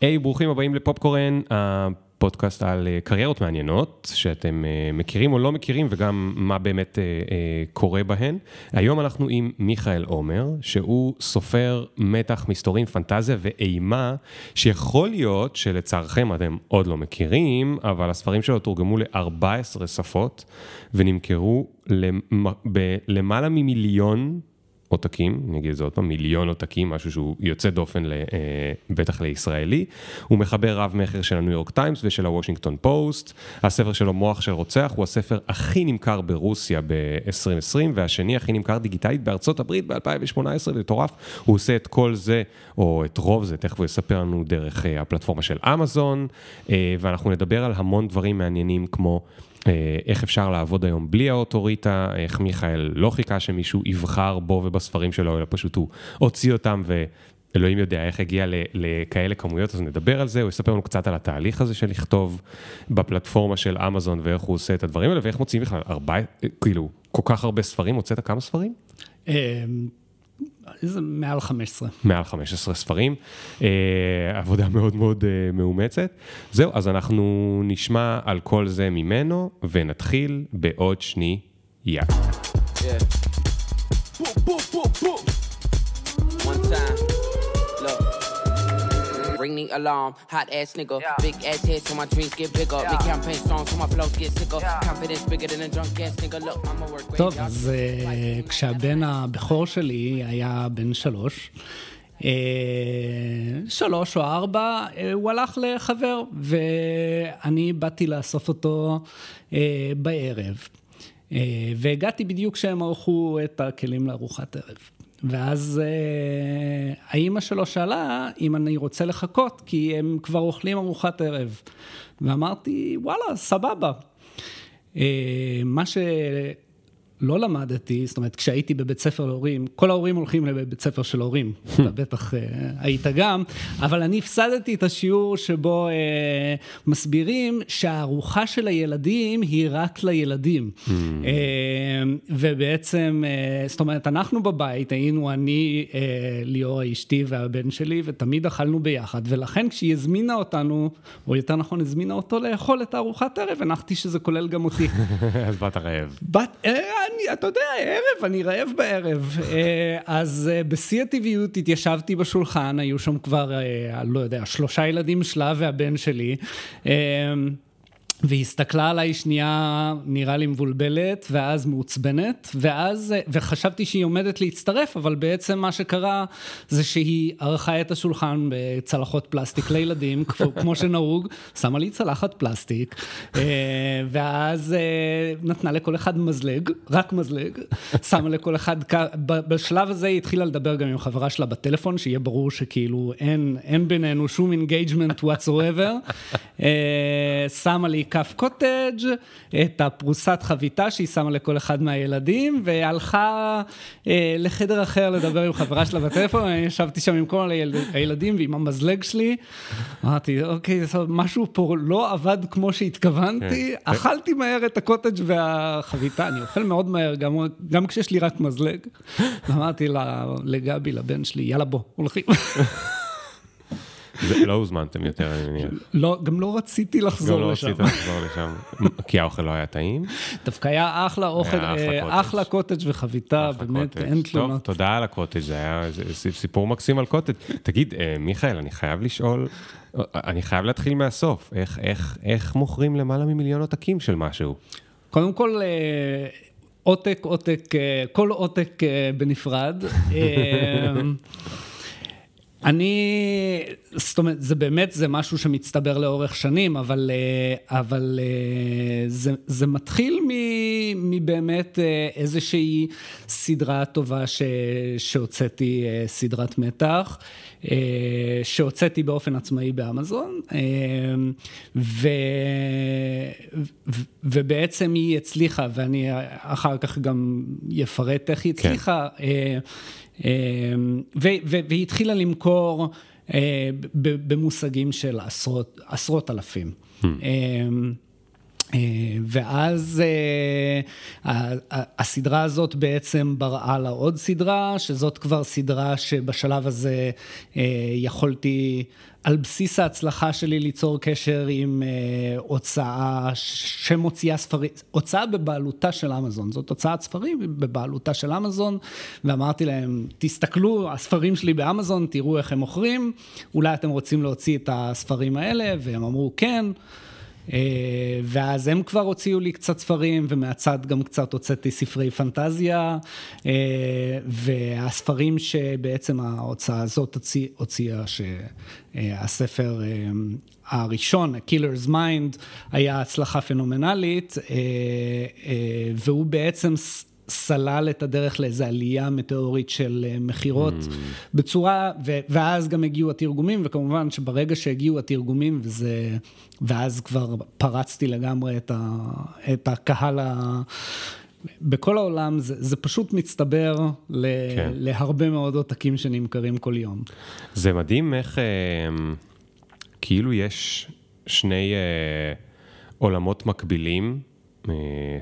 היי, hey, ברוכים הבאים לפופקורן, הפודקאסט על אה, קריירות מעניינות, שאתם אה, מכירים או לא מכירים, וגם מה באמת אה, קורה בהן. היום אנחנו עם מיכאל עומר, שהוא סופר מתח, מסתורים, פנטזיה ואימה, שיכול להיות שלצערכם אתם עוד לא מכירים, אבל הספרים שלו תורגמו ל-14 שפות, ונמכרו למעלה ממיליון עותקים, אני אגיד את זה עוד פעם, מיליון עותקים, משהו שהוא יוצא דופן, ל, אה, בטח לישראלי. הוא מחבר רב מכר של הניו יורק טיימס ושל הוושינגטון פוסט. הספר שלו, מוח של רוצח, הוא הספר הכי נמכר ברוסיה ב-2020, והשני הכי נמכר דיגיטלית בארצות הברית ב-2018, זה מטורף. הוא עושה את כל זה, או את רוב זה, תכף הוא יספר לנו דרך אה, הפלטפורמה של אמזון, אה, ואנחנו נדבר על המון דברים מעניינים כמו... אה, איך אפשר לעבוד היום בלי האוטוריטה, איך מיכאל לא חיכה שמישהו יבחר בו ובספרים שלו, אלא פשוט הוא הוציא אותם ואלוהים יודע איך הגיע לכאלה כמויות, אז נדבר על זה, הוא יספר לנו קצת על התהליך הזה של לכתוב בפלטפורמה של אמזון ואיך הוא עושה את הדברים האלה ואיך מוציאים בכלל ארבע, כאילו, כל כך הרבה ספרים, הוצאת כמה ספרים? איזה מעל 15. מעל 15 ספרים, אה, עבודה מאוד מאוד אה, מאומצת. זהו, אז אנחנו נשמע על כל זה ממנו, ונתחיל בעוד שנייה. Yeah. Ring the alarm. Hot ass nigga, yeah. big ass head so my dreams get bigger. Yeah. The campaign strong so my flows get sicker. Yeah. Confidence bigger than a drunk ass nigga. Look, I'ma work טוב, אז uh, כשהבן הבכור שלי היה בן שלוש, uh, שלוש או ארבע, uh, הוא הלך לחבר, ואני באתי לאסוף אותו uh, בערב. Uh, והגעתי בדיוק כשהם ערכו את הכלים לארוחת ערב. ואז אה, האימא שלו שאלה אם אני רוצה לחכות, כי הם כבר אוכלים ארוחת ערב. ואמרתי, וואלה, סבבה. אה, מה ש... לא למדתי, זאת אומרת, כשהייתי בבית ספר להורים, כל ההורים הולכים לבית ספר של הורים, אתה בטח אה, היית גם, אבל אני הפסדתי את השיעור שבו אה, מסבירים שהארוחה של הילדים היא רק לילדים. אה, ובעצם, אה, זאת אומרת, אנחנו בבית, היינו אני, אה, ליאור אשתי והבן שלי, ותמיד אכלנו ביחד, ולכן כשהיא הזמינה אותנו, או יותר נכון, הזמינה אותו לאכול את הארוחת ערב, הנחתי שזה כולל גם אותי. אז באת רעב. בת, אה, אני, אתה יודע, ערב, אני רעב בערב. אה, אז אה, בשיא הטבעיות התיישבתי בשולחן, היו שם כבר, אה, לא יודע, שלושה ילדים שלה והבן שלי. והיא הסתכלה עליי שנייה, נראה לי מבולבלת, ואז מעוצבנת, ואז, וחשבתי שהיא עומדת להצטרף, אבל בעצם מה שקרה זה שהיא ערכה את השולחן בצלחות פלסטיק לילדים, כמו שנהוג, שמה לי צלחת פלסטיק, אה, ואז אה, נתנה לכל אחד מזלג, רק מזלג, שמה לכל אחד, בשלב הזה היא התחילה לדבר גם עם חברה שלה בטלפון, שיהיה ברור שכאילו אין, אין בינינו שום engagement whatsoever, אה, שמה לי כף קוטג', את הפרוסת חביתה שהיא שמה לכל אחד מהילדים, והלכה אה, לחדר אחר לדבר עם חברה שלה בטלפון, אני ישבתי שם עם כל הילדים ועם המזלג שלי. אמרתי, אוקיי, משהו פה לא עבד כמו שהתכוונתי, כן. אכלתי מהר את הקוטג' והחביתה, אני אוכל מאוד מהר, גם, גם כשיש לי רק מזלג. אמרתי לגבי, לבן שלי, יאללה בוא, הולכים. לא הוזמנתם יותר, אני מניח. לא, גם לא רציתי לחזור לשם. גם לא רצית לחזור לשם, כי האוכל לא היה טעים? דווקא היה אחלה אוכל, אחלה קוטג' וחביתה, באמת, אין תלונות. טוב, תודה על הקוטג', זה היה סיפור מקסים על קוטג'. תגיד, אה, מיכאל, אני חייב לשאול, אני חייב להתחיל מהסוף, איך מוכרים למעלה ממיליון עותקים של משהו? קודם כל, אה, עותק, עותק, אה, כל עותק בנפרד. אני, זאת אומרת, זה באמת, זה משהו שמצטבר לאורך שנים, אבל, אה, אבל אה, זה, זה מתחיל מבאמת אה, איזושהי סדרה טובה ש, שהוצאתי, סדרת מתח, שהוצאתי באופן עצמאי באמזון, ו, ובעצם היא הצליחה, ואני אחר כך גם אפרט איך היא כן. הצליחה. כן. אמ, והיא התחילה למכור אה, במושגים של עשרות, עשרות אלפים. אה, ואז אה, הסדרה הזאת בעצם בראה לה עוד סדרה, שזאת כבר סדרה שבשלב הזה אה, יכולתי, על בסיס ההצלחה שלי ליצור קשר עם הוצאה שמוציאה ספרים, הוצאה בבעלותה של אמזון, זאת הוצאת ספרים בבעלותה של אמזון, ואמרתי להם, תסתכלו, הספרים שלי באמזון, תראו איך הם מוכרים, אולי אתם רוצים להוציא את הספרים האלה, והם אמרו כן. אה, ואז הם כבר הוציאו לי קצת ספרים, ומהצד גם קצת הוצאתי ספרי פנטזיה, אה, והספרים שבעצם ההוצאה הזאת הוציאה, שהספר אה, הראשון, Killer's Mind, היה הצלחה פנומנלית, והוא בעצם סלל את הדרך לאיזו עלייה מטאורית של אה, מכירות mm. בצורה, ו, ואז גם הגיעו התרגומים, וכמובן שברגע שהגיעו התרגומים, וזה, ואז כבר פרצתי לגמרי את, ה, את הקהל ה... בכל העולם זה, זה פשוט מצטבר ל, כן. להרבה מאוד עותקים שנמכרים כל יום. זה מדהים איך אה, כאילו יש שני אה, עולמות מקבילים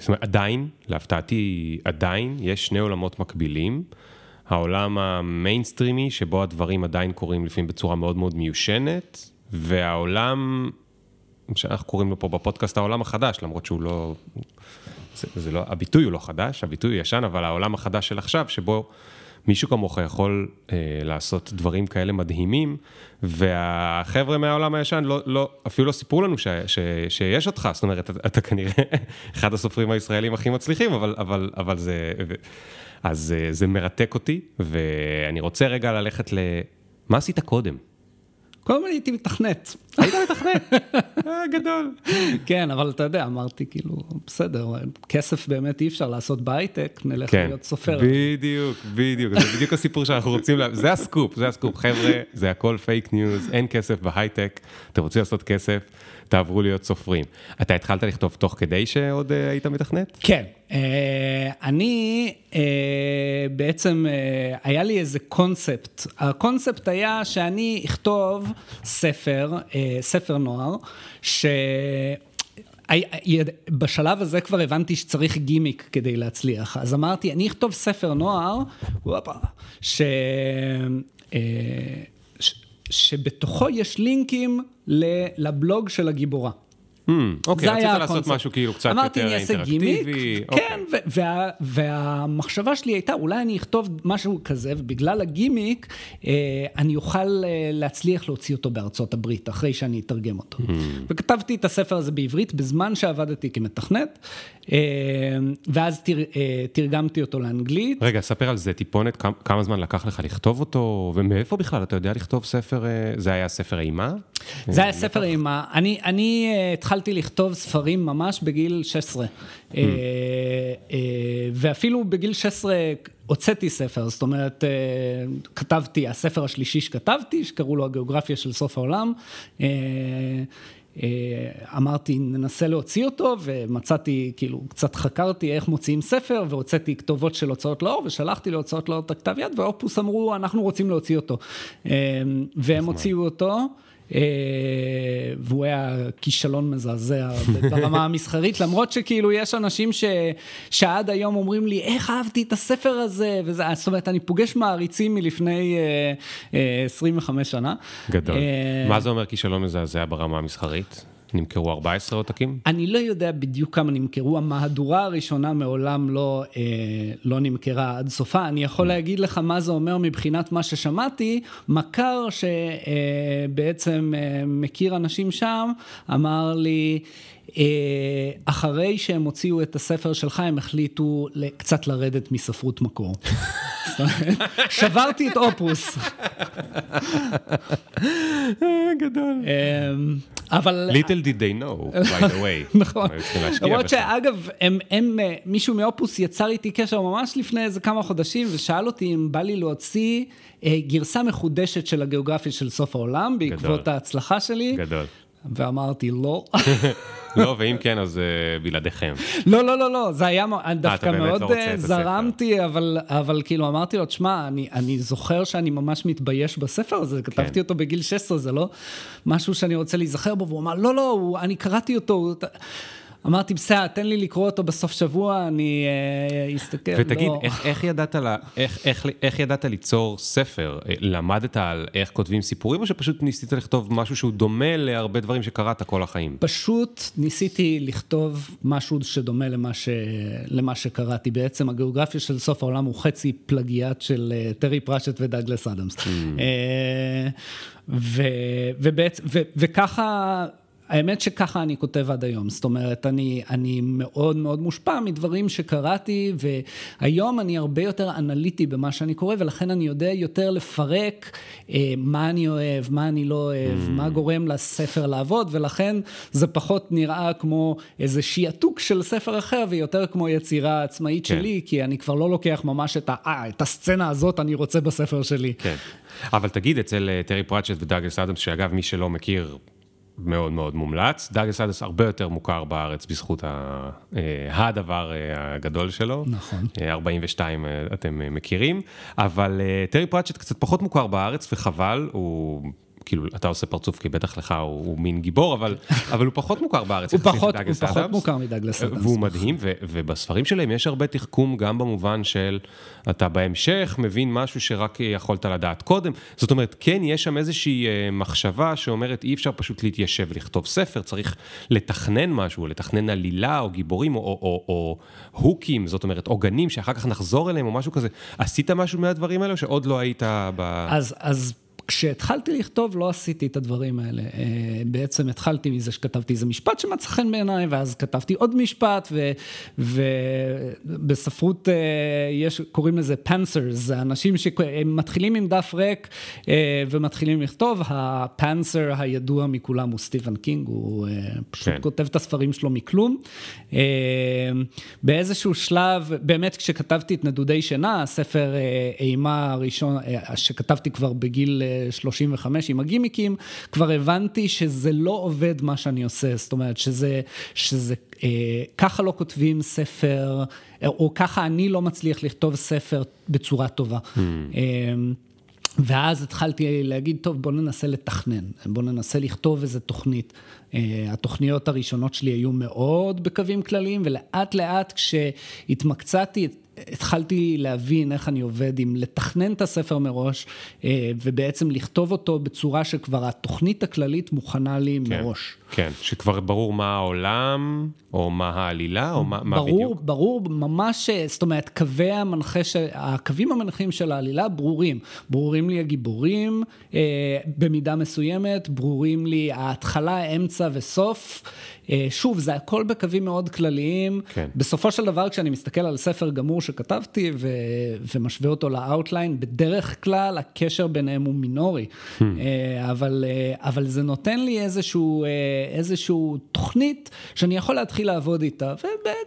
זאת אומרת, עדיין, להפתעתי, עדיין יש שני עולמות מקבילים. העולם המיינסטרימי, שבו הדברים עדיין קורים לפעמים בצורה מאוד מאוד מיושנת, והעולם, שאנחנו קוראים לו פה בפודקאסט העולם החדש, למרות שהוא לא, זה, זה לא, הביטוי הוא לא חדש, הביטוי הוא ישן, אבל העולם החדש של עכשיו, שבו מישהו כמוך יכול אה, לעשות דברים כאלה מדהימים, והחבר'ה מהעולם הישן לא, לא, אפילו לא סיפרו לנו ש, ש, שיש אותך, זאת אומרת, אתה, אתה כנראה אחד הסופרים הישראלים הכי מצליחים, אבל, אבל, אבל זה, אז אה, זה מרתק אותי, ואני רוצה רגע ללכת ל... מה עשית קודם? כל הייתי מתכנת. היית מתכנת? אה, גדול. כן, אבל אתה יודע, אמרתי כאילו, בסדר, כסף באמת אי אפשר לעשות בהייטק, נלך כן, להיות סופר. בדיוק, בדיוק, זה בדיוק הסיפור שאנחנו רוצים, זה הסקופ, זה הסקופ. חבר'ה, זה הכל פייק ניוז, אין כסף בהייטק, אתם רוצים לעשות כסף, תעברו להיות סופרים. אתה התחלת לכתוב תוך כדי שעוד אה, היית מתכנת? כן. Uh, אני uh, בעצם, uh, היה לי איזה קונספט. הקונספט היה שאני אכתוב ספר, uh, ספר נוער, ש... בשלב הזה כבר הבנתי שצריך גימיק כדי להצליח, אז אמרתי, אני אכתוב ספר נוער, ש... שבתוכו יש לינקים לבלוג של הגיבורה. Hmm, אוקיי, רצית לעשות משהו כאילו קצת יותר אינטראקטיבי. כן, אוקיי. והמחשבה שלי הייתה, אולי אני אכתוב משהו כזה, ובגלל הגימיק, אה, אני אוכל אה, להצליח להוציא אותו בארצות הברית, אחרי שאני אתרגם אותו. Hmm. וכתבתי את הספר הזה בעברית בזמן שעבדתי כמתכנת, אה, ואז תרגמתי אותו לאנגלית. רגע, ספר על זה טיפונת, כמה זמן לקח לך לכתוב אותו, ומאיפה בכלל אתה יודע לכתוב ספר, זה היה ספר אימה? זה היה ספר אימה. אני התחלתי... התחלתי לכתוב ספרים ממש בגיל 16. Mm. ואפילו בגיל 16 הוצאתי ספר, זאת אומרת, כתבתי, הספר השלישי שכתבתי, שקראו לו הגיאוגרפיה של סוף העולם. אמרתי, ננסה להוציא אותו, ומצאתי, כאילו, קצת חקרתי איך מוציאים ספר, והוצאתי כתובות של הוצאות לאור, ושלחתי להוצאות לאור את הכתב יד, ואופוס אמרו, אנחנו רוצים להוציא אותו. והם הוציאו אותו. אה, והוא היה כישלון מזעזע ברמה המסחרית, למרות שכאילו יש אנשים ש, שעד היום אומרים לי, איך אהבתי את הספר הזה, וזה, זאת אומרת, אני פוגש מעריצים מלפני uh, uh, 25 שנה. גדול. Uh, מה זה אומר כישלון מזעזע ברמה המסחרית? נמכרו 14 עותקים? אני לא יודע בדיוק כמה נמכרו, המהדורה הראשונה מעולם לא, אה, לא נמכרה עד סופה. אני יכול mm. להגיד לך מה זה אומר מבחינת מה ששמעתי. מכר שבעצם אה, אה, מכיר אנשים שם, אמר לי, אה, אחרי שהם הוציאו את הספר שלך, הם החליטו קצת לרדת מספרות מקור. שברתי את אופוס. גדול. אבל... Little did they know, by the way. נכון. למרות שאגב, הם, הם, מישהו מאופוס יצר איתי קשר ממש לפני איזה כמה חודשים, ושאל אותי אם בא לי להוציא אה, גרסה מחודשת של הגיאוגרפיה של סוף העולם, בעקבות גדול. ההצלחה שלי. גדול. ואמרתי לא. לא, ואם כן, אז uh, בלעדיכם. לא, לא, לא, לא, זה היה אה, דווקא מאוד לא זרמתי, אבל, אבל כאילו אמרתי לו, תשמע, אני, אני זוכר שאני ממש מתבייש בספר הזה, כן. כתבתי אותו בגיל 16, זה לא משהו שאני רוצה להיזכר בו, והוא אמר, לא, לא, אני קראתי אותו. אמרתי, בסדר, תן לי לקרוא אותו בסוף שבוע, אני אה, אסתכל. ותגיד, לא. איך, איך, ידעת לה, איך, איך, איך ידעת ליצור ספר? אה, למדת על איך כותבים סיפורים, או שפשוט ניסית לכתוב משהו שהוא דומה להרבה דברים שקראת כל החיים? פשוט ניסיתי לכתוב משהו שדומה למה, ש... למה שקראתי. בעצם הגיאוגרפיה של סוף העולם הוא חצי פלגיאט של אה, טרי פרשט ודאגלס אדמס. Mm. ו... ובעצ... ו... וככה... האמת שככה אני כותב עד היום, זאת אומרת, אני, אני מאוד מאוד מושפע מדברים שקראתי, והיום אני הרבה יותר אנליטי במה שאני קורא, ולכן אני יודע יותר לפרק אה, מה אני אוהב, מה אני לא אוהב, mm. מה גורם לספר לעבוד, ולכן זה פחות נראה כמו איזה שיעתוק של ספר אחר, ויותר כמו יצירה עצמאית כן. שלי, כי אני כבר לא לוקח ממש את, ה, אה, את הסצנה הזאת אני רוצה בספר שלי. כן, אבל תגיד, אצל אה, טרי פרצ'ט ודאגלס אדמס, שאגב, מי שלא מכיר, מאוד מאוד מומלץ. דאגלס אדס הרבה יותר מוכר בארץ בזכות ה, אה, הדבר אה, הגדול שלו. נכון. 42 אה, אתם מכירים, אבל טרי פרצ'ט קצת פחות מוכר בארץ וחבל, הוא... כאילו, אתה עושה פרצוף, כי בטח לך הוא, הוא מין גיבור, אבל, אבל הוא פחות מוכר בארץ. הוא פחות, הוא פחות מוכר מדגלס אדמס. והוא מדהים, ו, ובספרים שלהם יש הרבה תחכום, גם במובן של אתה בהמשך מבין משהו שרק יכולת לדעת קודם. זאת אומרת, כן, יש שם איזושהי אה, מחשבה שאומרת, אי אפשר פשוט להתיישב ולכתוב ספר, צריך לתכנן משהו, לתכנן עלילה או גיבורים או, או, או, או הוקים, זאת אומרת, עוגנים שאחר כך נחזור אליהם או משהו כזה. עשית משהו מהדברים האלה, או שעוד לא היית ב... אז, אז... כשהתחלתי לכתוב לא עשיתי את הדברים האלה. אה, בעצם התחלתי מזה שכתבתי איזה משפט שמצא חן בעיניי, ואז כתבתי עוד משפט, ובספרות אה, יש, קוראים לזה pantsers, זה אנשים שמתחילים עם דף ריק אה, ומתחילים לכתוב. ה pantser הידוע מכולם הוא סטיבן קינג, הוא פשוט כן. כותב את הספרים שלו מכלום. באיזשהו שלב, באמת כשכתבתי את נדודי שינה, הספר אימה הראשון, שכתבתי כבר בגיל... 35 עם הגימיקים, כבר הבנתי שזה לא עובד מה שאני עושה, זאת אומרת שזה, שזה אה, ככה לא כותבים ספר, או ככה אני לא מצליח לכתוב ספר בצורה טובה. Mm. אה, ואז התחלתי להגיד, טוב, בוא ננסה לתכנן, בוא ננסה לכתוב איזה תוכנית. Uh, התוכניות הראשונות שלי היו מאוד בקווים כלליים, ולאט לאט כשהתמקצעתי, התחלתי להבין איך אני עובד עם לתכנן את הספר מראש, אה, ובעצם לכתוב אותו בצורה שכבר התוכנית הכללית מוכנה לי כן, מראש. כן, שכבר ברור מה העולם, או מה העלילה, או מה, ברור, מה בדיוק. ברור, ממש, זאת אומרת, קווי המנחה, ש... הקווים המנחים של העלילה ברורים. ברורים לי הגיבורים אה, במידה מסוימת, ברורים לי ההתחלה, אמצע וסוף. אה, שוב, זה הכל בקווים מאוד כלליים. כן. בסופו של דבר, כשאני מסתכל על ספר גמור שכתבתי ו... ומשווה אותו ל outline, בדרך כלל הקשר ביניהם הוא מינורי. Hmm. אה, אבל, אה, אבל זה נותן לי איזשהו, איזשהו תוכנית שאני יכול להתחיל לעבוד איתה,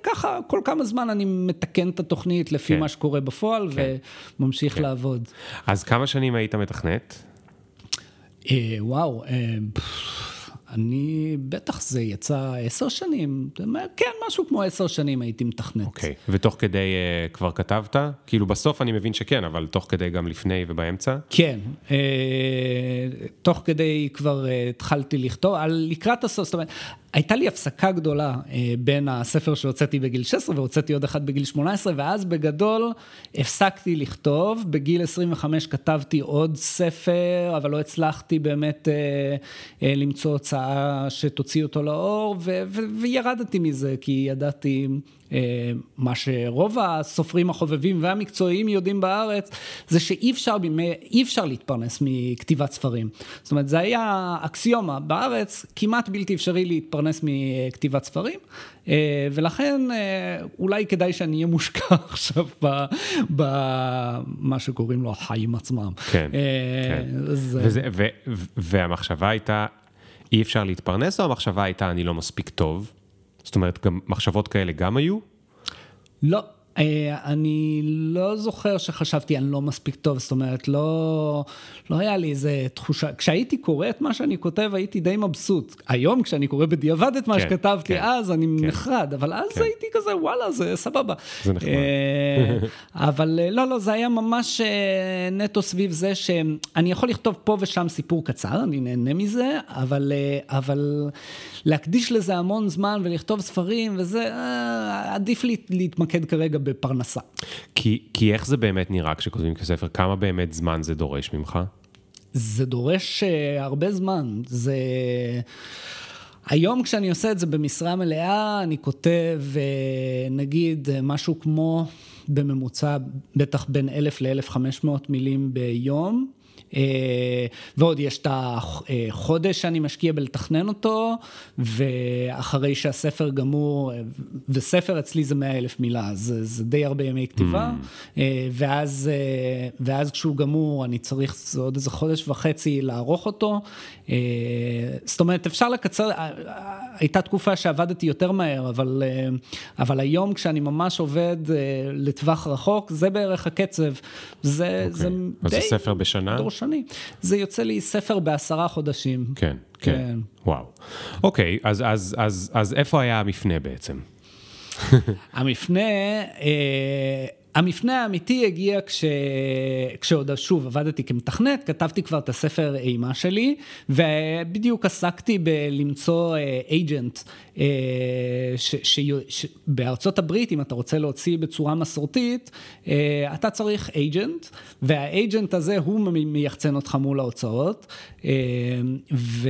וככה כל כמה זמן אני מתקן את התוכנית לפי כן. מה שקורה בפועל, כן. וממשיך כן. לעבוד. אז כמה שנים היית מתכנת? וואו. אני, בטח זה יצא עשר שנים, כן, משהו כמו עשר שנים הייתי מתכנת. אוקיי, okay. ותוך כדי uh, כבר כתבת? כאילו בסוף אני מבין שכן, אבל תוך כדי גם לפני ובאמצע? כן, uh, תוך כדי כבר uh, התחלתי לכתוב, על לקראת הסוף, זאת אומרת, הייתה לי הפסקה גדולה אה, בין הספר שהוצאתי בגיל 16 והוצאתי עוד אחד בגיל 18, ואז בגדול הפסקתי לכתוב. בגיל 25 כתבתי עוד ספר, אבל לא הצלחתי באמת אה, אה, למצוא הוצאה שתוציא אותו לאור, וירדתי מזה, כי ידעתי... אה, מה שרוב הסופרים החובבים והמקצועיים יודעים בארץ, זה שאי אפשר, אי אפשר להתפרנס מכתיבת ספרים. זאת אומרת, זה היה אקסיומה. בארץ כמעט בלתי אפשרי להתפרנס מכתיבת ספרים, אה, ולכן אה, אולי כדאי שאני אהיה מושקע עכשיו במה שקוראים לו החיים עצמם. כן, כן. זה... וזה, ו, והמחשבה הייתה, אי אפשר להתפרנס, או המחשבה הייתה, אני לא מספיק טוב? זאת אומרת, גם מחשבות כאלה גם היו? לא, אני לא זוכר שחשבתי אני לא מספיק טוב, זאת אומרת, לא, לא היה לי איזה תחושה, כשהייתי קורא את מה שאני כותב הייתי די מבסוט. היום כשאני קורא בדיעבד את מה כן, שכתבתי כן, אז, אני כן. נחרד, אבל אז כן. הייתי כזה וואלה, זה סבבה. זה נחמד. אה, אבל אה, לא, לא, זה היה ממש אה, נטו סביב זה שאני יכול לכתוב פה ושם סיפור קצר, אני נהנה מזה, אבל, אה, אבל להקדיש לזה המון זמן ולכתוב ספרים וזה, אה, עדיף לי להתמקד כרגע בפרנסה. כי, כי איך זה באמת נראה כשכותבים כספר? כמה באמת זמן זה דורש ממך? זה דורש uh, הרבה זמן. זה... היום כשאני עושה את זה במשרה מלאה, אני כותב uh, נגיד uh, משהו כמו בממוצע בטח בין 1,000 ל-1,500 מילים ביום. Uh, ועוד יש את החודש שאני משקיע בלתכנן אותו, ואחרי שהספר גמור, וספר אצלי זה 100 אלף מילה, זה, זה די הרבה ימי כתיבה, mm. uh, ואז, ואז כשהוא גמור אני צריך עוד איזה חודש וחצי לערוך אותו. זאת אומרת, אפשר לקצר, הייתה תקופה שעבדתי יותר מהר, אבל, אבל היום כשאני ממש עובד לטווח רחוק, זה בערך הקצב. זה, אוקיי. זה אז זה ספר בשנה? דורשני. זה יוצא לי ספר בעשרה חודשים. כן, כן. כן. וואו. אוקיי, אז, אז, אז, אז איפה היה המפנה בעצם? המפנה, אה, המפנה האמיתי הגיע כש... כשעוד שוב עבדתי כמתכנת, כתבתי כבר את הספר אימה שלי, ובדיוק עסקתי בלמצוא אייג'נט, אה, ש... ש... ש... בארצות הברית, אם אתה רוצה להוציא בצורה מסורתית, אה, אתה צריך אייג'נט, והאייג'נט הזה הוא מייחצן אותך מול ההוצאות, אה, ו...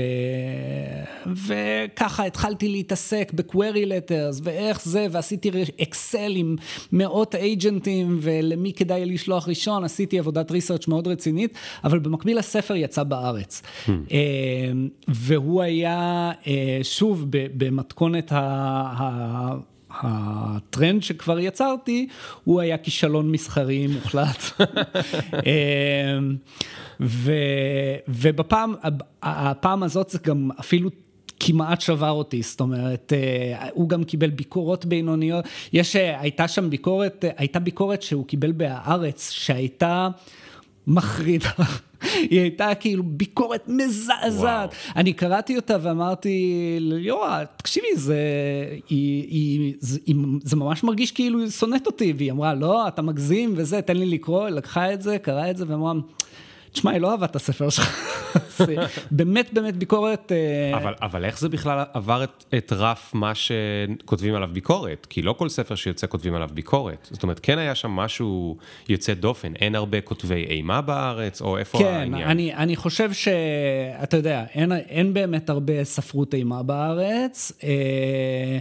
וככה התחלתי להתעסק ב-query letters ואיך זה, ועשיתי אקסל עם מאות אייג'נטים ולמי כדאי לשלוח ראשון, עשיתי עבודת ריסרצ' מאוד רצינית, אבל במקביל הספר יצא בארץ. Hmm. והוא היה, אה, שוב, במתכונת ה... ה... הטרנד שכבר יצרתי, הוא היה כישלון מסחרי מוחלט. ו, ובפעם, הפעם הזאת זה גם אפילו כמעט שבר אותי, זאת אומרת, הוא גם קיבל ביקורות בינוניות, יש, הייתה שם ביקורת, הייתה ביקורת שהוא קיבל בהארץ, שהייתה מחרידה. היא הייתה כאילו ביקורת מזעזעת. אני קראתי אותה ואמרתי ליאורה, תקשיבי, זה, היא, היא, זה, היא, זה ממש מרגיש כאילו היא שונאת אותי, והיא אמרה, לא, אתה מגזים וזה, תן לי לקרוא, היא לקחה את זה, קראה את זה, ואמרה, תשמע, היא לא אהבה את הספר שלך. באמת באמת ביקורת... אבל, אבל איך זה בכלל עבר את, את רף מה שכותבים עליו ביקורת? כי לא כל ספר שיוצא כותבים עליו ביקורת. זאת אומרת, כן היה שם משהו יוצא דופן, אין הרבה כותבי אימה בארץ, או איפה כן, העניין? כן, אני, אני חושב שאתה יודע, אין, אין באמת הרבה ספרות אימה בארץ. אה,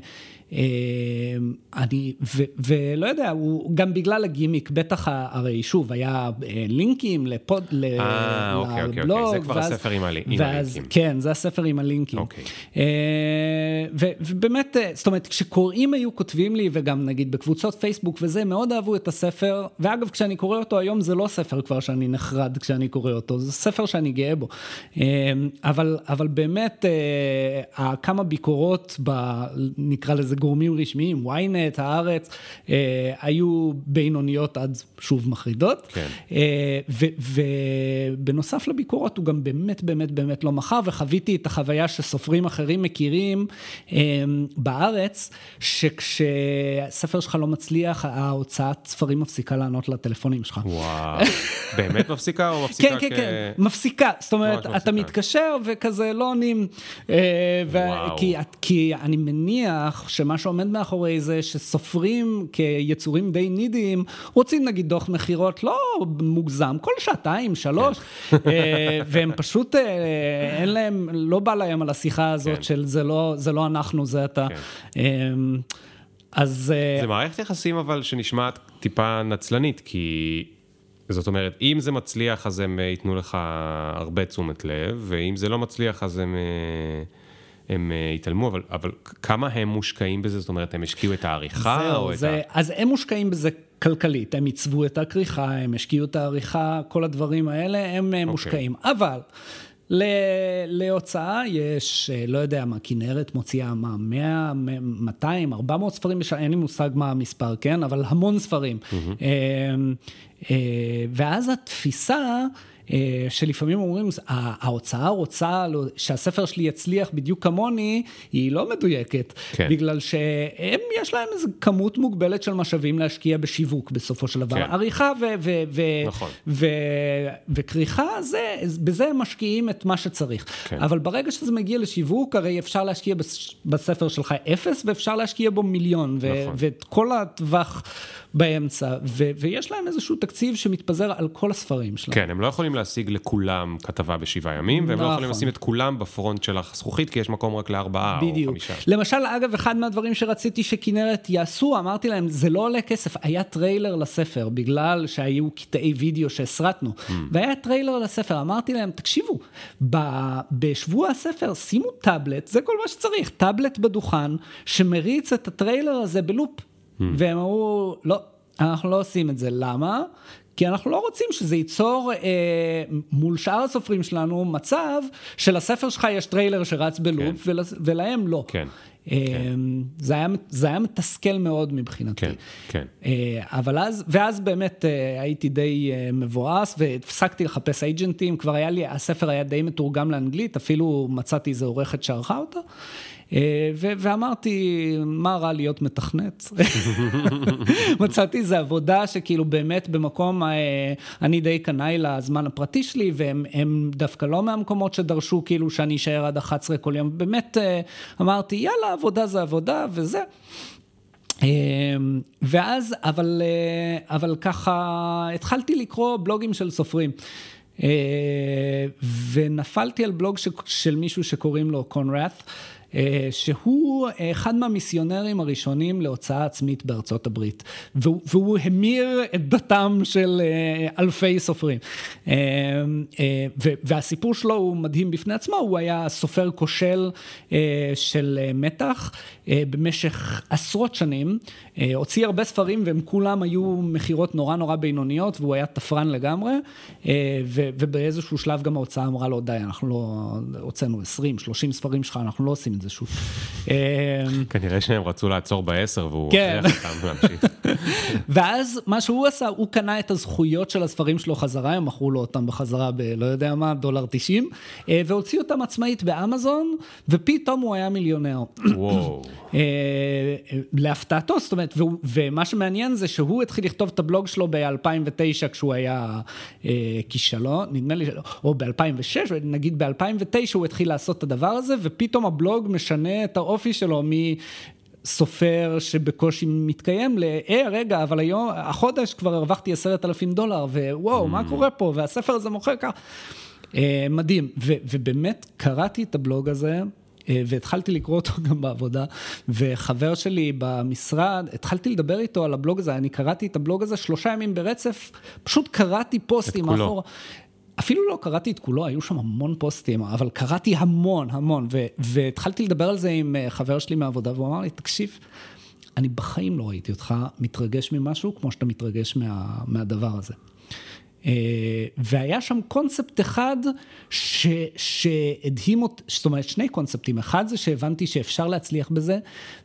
אני, ו, ולא יודע, הוא גם בגלל הגימיק, בטח הרי שוב, היה לינקים לפוד, אה, אוקיי, אוקיי, אוקיי, זה כבר ואז, הספר עם, הלי, עם ואז, הלינקים. כן, זה הספר עם הלינקים. אוקיי. ו, ובאמת, זאת אומרת, כשקוראים היו כותבים לי, וגם נגיד בקבוצות פייסבוק וזה, מאוד אהבו את הספר, ואגב, כשאני קורא אותו היום, זה לא ספר כבר שאני נחרד כשאני קורא אותו, זה ספר שאני גאה בו. אבל, אבל באמת, כמה ביקורות, ב, נקרא לזה גורמים רשמיים, ynet, הארץ, אה, היו בינוניות עד שוב מחרידות. כן. אה, ובנוסף לביקורות הוא גם באמת באמת באמת לא מכר, וחוויתי את החוויה שסופרים אחרים מכירים אה, בארץ, שכשספר שלך לא מצליח, ההוצאת ספרים מפסיקה לענות לטלפונים שלך. וואו, באמת מפסיקה או מפסיקה? כן, כן, כן, מפסיקה. זאת אומרת, אתה מתקשר וכזה לא עונים. כי, כי אני מניח שמה שעומד מאחורי זה שסופרים כיצורים די נידיים, רוצים נגיד דוח מכירות לא מוגזם, כל שעתיים, שלוש, והם פשוט, אין להם, לא בא להם על השיחה הזאת כן. של זה לא, זה לא אנחנו, זה אתה. כן. אז... זה מערכת יחסים אבל שנשמעת טיפה נצלנית, כי זאת אומרת, אם זה מצליח אז הם ייתנו לך הרבה תשומת לב, ואם זה לא מצליח אז הם... הם התעלמו, אבל, אבל כמה הם מושקעים בזה? זאת אומרת, הם השקיעו את העריכה? זהו, או זה, את ה... אז הם מושקעים בזה כלכלית, הם עיצבו את הכריכה, הם השקיעו את העריכה, כל הדברים האלה, הם okay. מושקעים. אבל להוצאה, יש, אה, לא יודע מה, כנרת מוציאה מה, 100, 200, 400 ספרים בשנה, אין לי מושג מה המספר, כן? אבל המון ספרים. Mm-hmm. ואז התפיסה... אה, שלפעמים אומרים, ההוצאה רוצה שהספר שלי יצליח בדיוק כמוני, היא לא מדויקת. כן. בגלל שהם, יש להם איזו כמות מוגבלת של משאבים להשקיע בשיווק בסופו של דבר. כן. עריכה ו- ו- ו- נכון. ו- וכריכה, זה, בזה הם משקיעים את מה שצריך. כן. אבל ברגע שזה מגיע לשיווק, הרי אפשר להשקיע בספר שלך אפס, ואפשר להשקיע בו מיליון. נכון. ואת כל הטווח... באמצע, ו- ויש להם איזשהו תקציב שמתפזר על כל הספרים שלהם. כן, הם לא יכולים להשיג לכולם כתבה בשבעה ימים, והם נכון. לא יכולים לשים את כולם ב front של הזכוכית, כי יש מקום רק לארבעה או חמישה. למשל, אגב, אחד מהדברים שרציתי שכנרת יעשו, אמרתי להם, זה לא עולה כסף, היה טריילר לספר, בגלל שהיו קטעי וידאו שהסרטנו, mm. והיה טריילר לספר, אמרתי להם, תקשיבו, ב- בשבוע הספר שימו טאבלט, זה כל מה שצריך, טאבלט בדוכן, שמריץ את הטריילר הזה ב loop. והם אמרו, לא, אנחנו לא עושים את זה. למה? כי אנחנו לא רוצים שזה ייצור אה, מול שאר הסופרים שלנו מצב שלספר שלך יש טריילר שרץ ב loop כן. ול, ולהם לא. כן. אה, כן. זה, היה, זה היה מתסכל מאוד מבחינתי. כן, כן. אה, אבל אז, ואז באמת אה, הייתי די אה, מבואס והפסקתי לחפש אייג'נטים, כבר היה לי, הספר היה די מתורגם לאנגלית, אפילו מצאתי איזה עורכת שערכה אותו. אה, ואמרתי, מה רע להיות מתכנת? מצאתי איזו עבודה שכאילו באמת במקום, אה, אני די קנאי לזמן הפרטי שלי, והם דווקא לא מהמקומות שדרשו כאילו שאני אשאר עד 11 כל יום. באמת אה, אמרתי, יאללה, עבודה זה עבודה וזה. ואז, אבל, אבל ככה, התחלתי לקרוא בלוגים של סופרים. ונפלתי על בלוג של מישהו שקוראים לו קונרת'. אה, שהוא אחד מהמיסיונרים הראשונים להוצאה עצמית בארצות הברית, והוא, והוא המיר את דתם של אה, אלפי סופרים. אה, והסיפור שלו הוא מדהים בפני עצמו, הוא היה סופר כושל של מתח במשך עשרות שנים, הוציא הרבה ספרים והם כולם היו מכירות נורא נורא בינוניות והוא היה תפרן לגמרי, ובאיזשהו שלב גם ההוצאה אמרה לו, די, אנחנו לא, הוצאנו 20-30 ספרים שלך, אנחנו לא עושים את זה שוב. אמ, כנראה שהם רצו לעצור בעשר והוא כן. הכריח אותם להמשיך. ואז מה שהוא עשה, הוא קנה את הזכויות של הספרים שלו חזרה, הם מכרו לו אותם בחזרה בלא יודע מה, דולר 90, אה, והוציא אותם עצמאית באמזון, ופתאום הוא היה מיליונר. וואו. אה, להפתעתו, זאת אומרת, ומה שמעניין זה שהוא התחיל לכתוב את הבלוג שלו ב-2009 כשהוא היה אה, כישלון, נדמה לי, או ב-2006, נגיד ב-2009 הוא התחיל לעשות את הדבר הזה, ופתאום הבלוג משנה את האופי שלו מ... סופר שבקושי מתקיים ל, אה, רגע, אבל היום, החודש כבר הרווחתי עשרת אלפים דולר, ווואו, mm. מה קורה פה? והספר הזה מוכר ככה. אה, מדהים, ו, ובאמת קראתי את הבלוג הזה, והתחלתי לקרוא אותו גם בעבודה, וחבר שלי במשרד, התחלתי לדבר איתו על הבלוג הזה, אני קראתי את הבלוג הזה שלושה ימים ברצף, פשוט קראתי פוסטים אחורה. אפילו לא קראתי את כולו, היו שם המון פוסטים, אבל קראתי המון, המון, ו- והתחלתי לדבר על זה עם אה, חבר שלי מהעבודה, והוא אמר לי, תקשיב, אני בחיים לא ראיתי אותך מתרגש ממשהו כמו שאתה מתרגש מה, מהדבר הזה. אה, והיה שם קונספט אחד ש, שהדהים אותי, זאת אומרת שני קונספטים, אחד זה שהבנתי שאפשר להצליח בזה,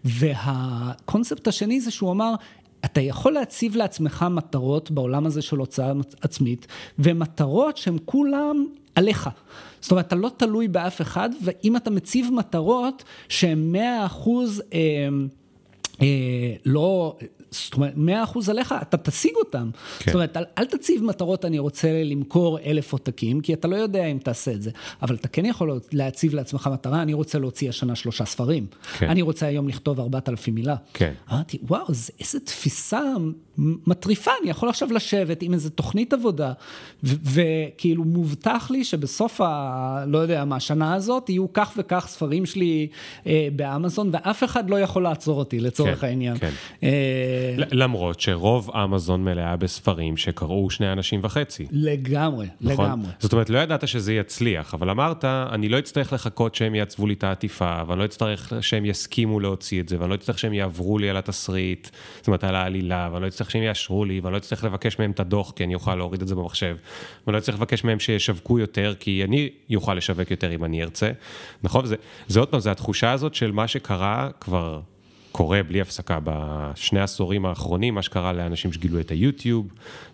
והקונספט השני זה שהוא אמר, אתה יכול להציב לעצמך מטרות בעולם הזה של הוצאה עצמית, ומטרות שהן כולם עליך. זאת אומרת, אתה לא תלוי באף אחד, ואם אתה מציב מטרות שהן מאה אחוז... אה, לא, זאת אומרת, מאה אחוז עליך, אתה תשיג אותם. כן. זאת אומרת, אל, אל תציב מטרות, אני רוצה למכור אלף עותקים, כי אתה לא יודע אם תעשה את זה. אבל אתה כן יכול להציב לעצמך מטרה, אני רוצה להוציא השנה שלושה ספרים. כן. אני רוצה היום לכתוב ארבעת אלפים מילה. כן. אמרתי, וואו, איזה תפיסה מטריפה, אני יכול עכשיו לשבת עם איזה תוכנית עבודה, וכאילו מובטח לי שבסוף ה... לא יודע מה, השנה הזאת, יהיו כך וכך ספרים שלי אה, באמזון, ואף אחד לא יכול לעצור אותי, לצורך לצורך כן, העניין. כן. אה, למרות שרוב אמזון מלאה בספרים שקראו שני אנשים וחצי. לגמרי, נכון? לגמרי. זאת אומרת, לא ידעת שזה יצליח, אבל אמרת, אני לא אצטרך לחכות שהם יעצבו לי את העטיפה, ואני לא אצטרך שהם יסכימו להוציא את זה, ואני לא אצטרך שהם יעברו לי על התסריט, זאת אומרת, על העלילה, ואני לא אצטרך שהם יאשרו לי, ואני לא אצטרך לבקש מהם את הדוח, כי אני אוכל להוריד את זה במחשב, ואני לא אצטרך לבקש מהם שישווקו יותר, כי אני אוכל לשווק יותר אם אני ארצה, נכון? זה, זה עוד פעם, זה התחושה הזאת של מה שקרה כבר... קורה בלי הפסקה בשני העשורים האחרונים, מה שקרה לאנשים שגילו את היוטיוב,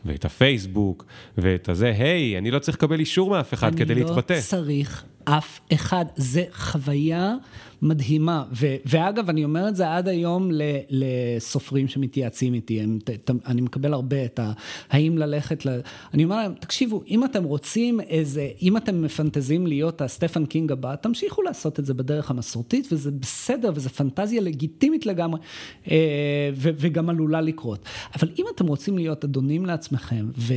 ואת הפייסבוק, ואת הזה, היי, אני לא צריך לקבל אישור מאף אחד כדי להתבטא. אני לא צריך אף אחד, זה חוויה מדהימה. ו- ואגב, אני אומר את זה עד היום ל- לסופרים שמתייעצים איתי, הם, ת- ת- אני מקבל הרבה את ה... האם ללכת ל... אני אומר להם, תקשיבו, אם אתם רוצים איזה, אם אתם מפנטזים להיות הסטפן קינג הבא, תמשיכו לעשות את זה בדרך המסורתית, וזה בסדר, וזה פנטזיה לגיטימית לגמרי, אה, ו- וגם עלולה לקרות. אבל אם אתם רוצים להיות אדונים לעצמכם, ו-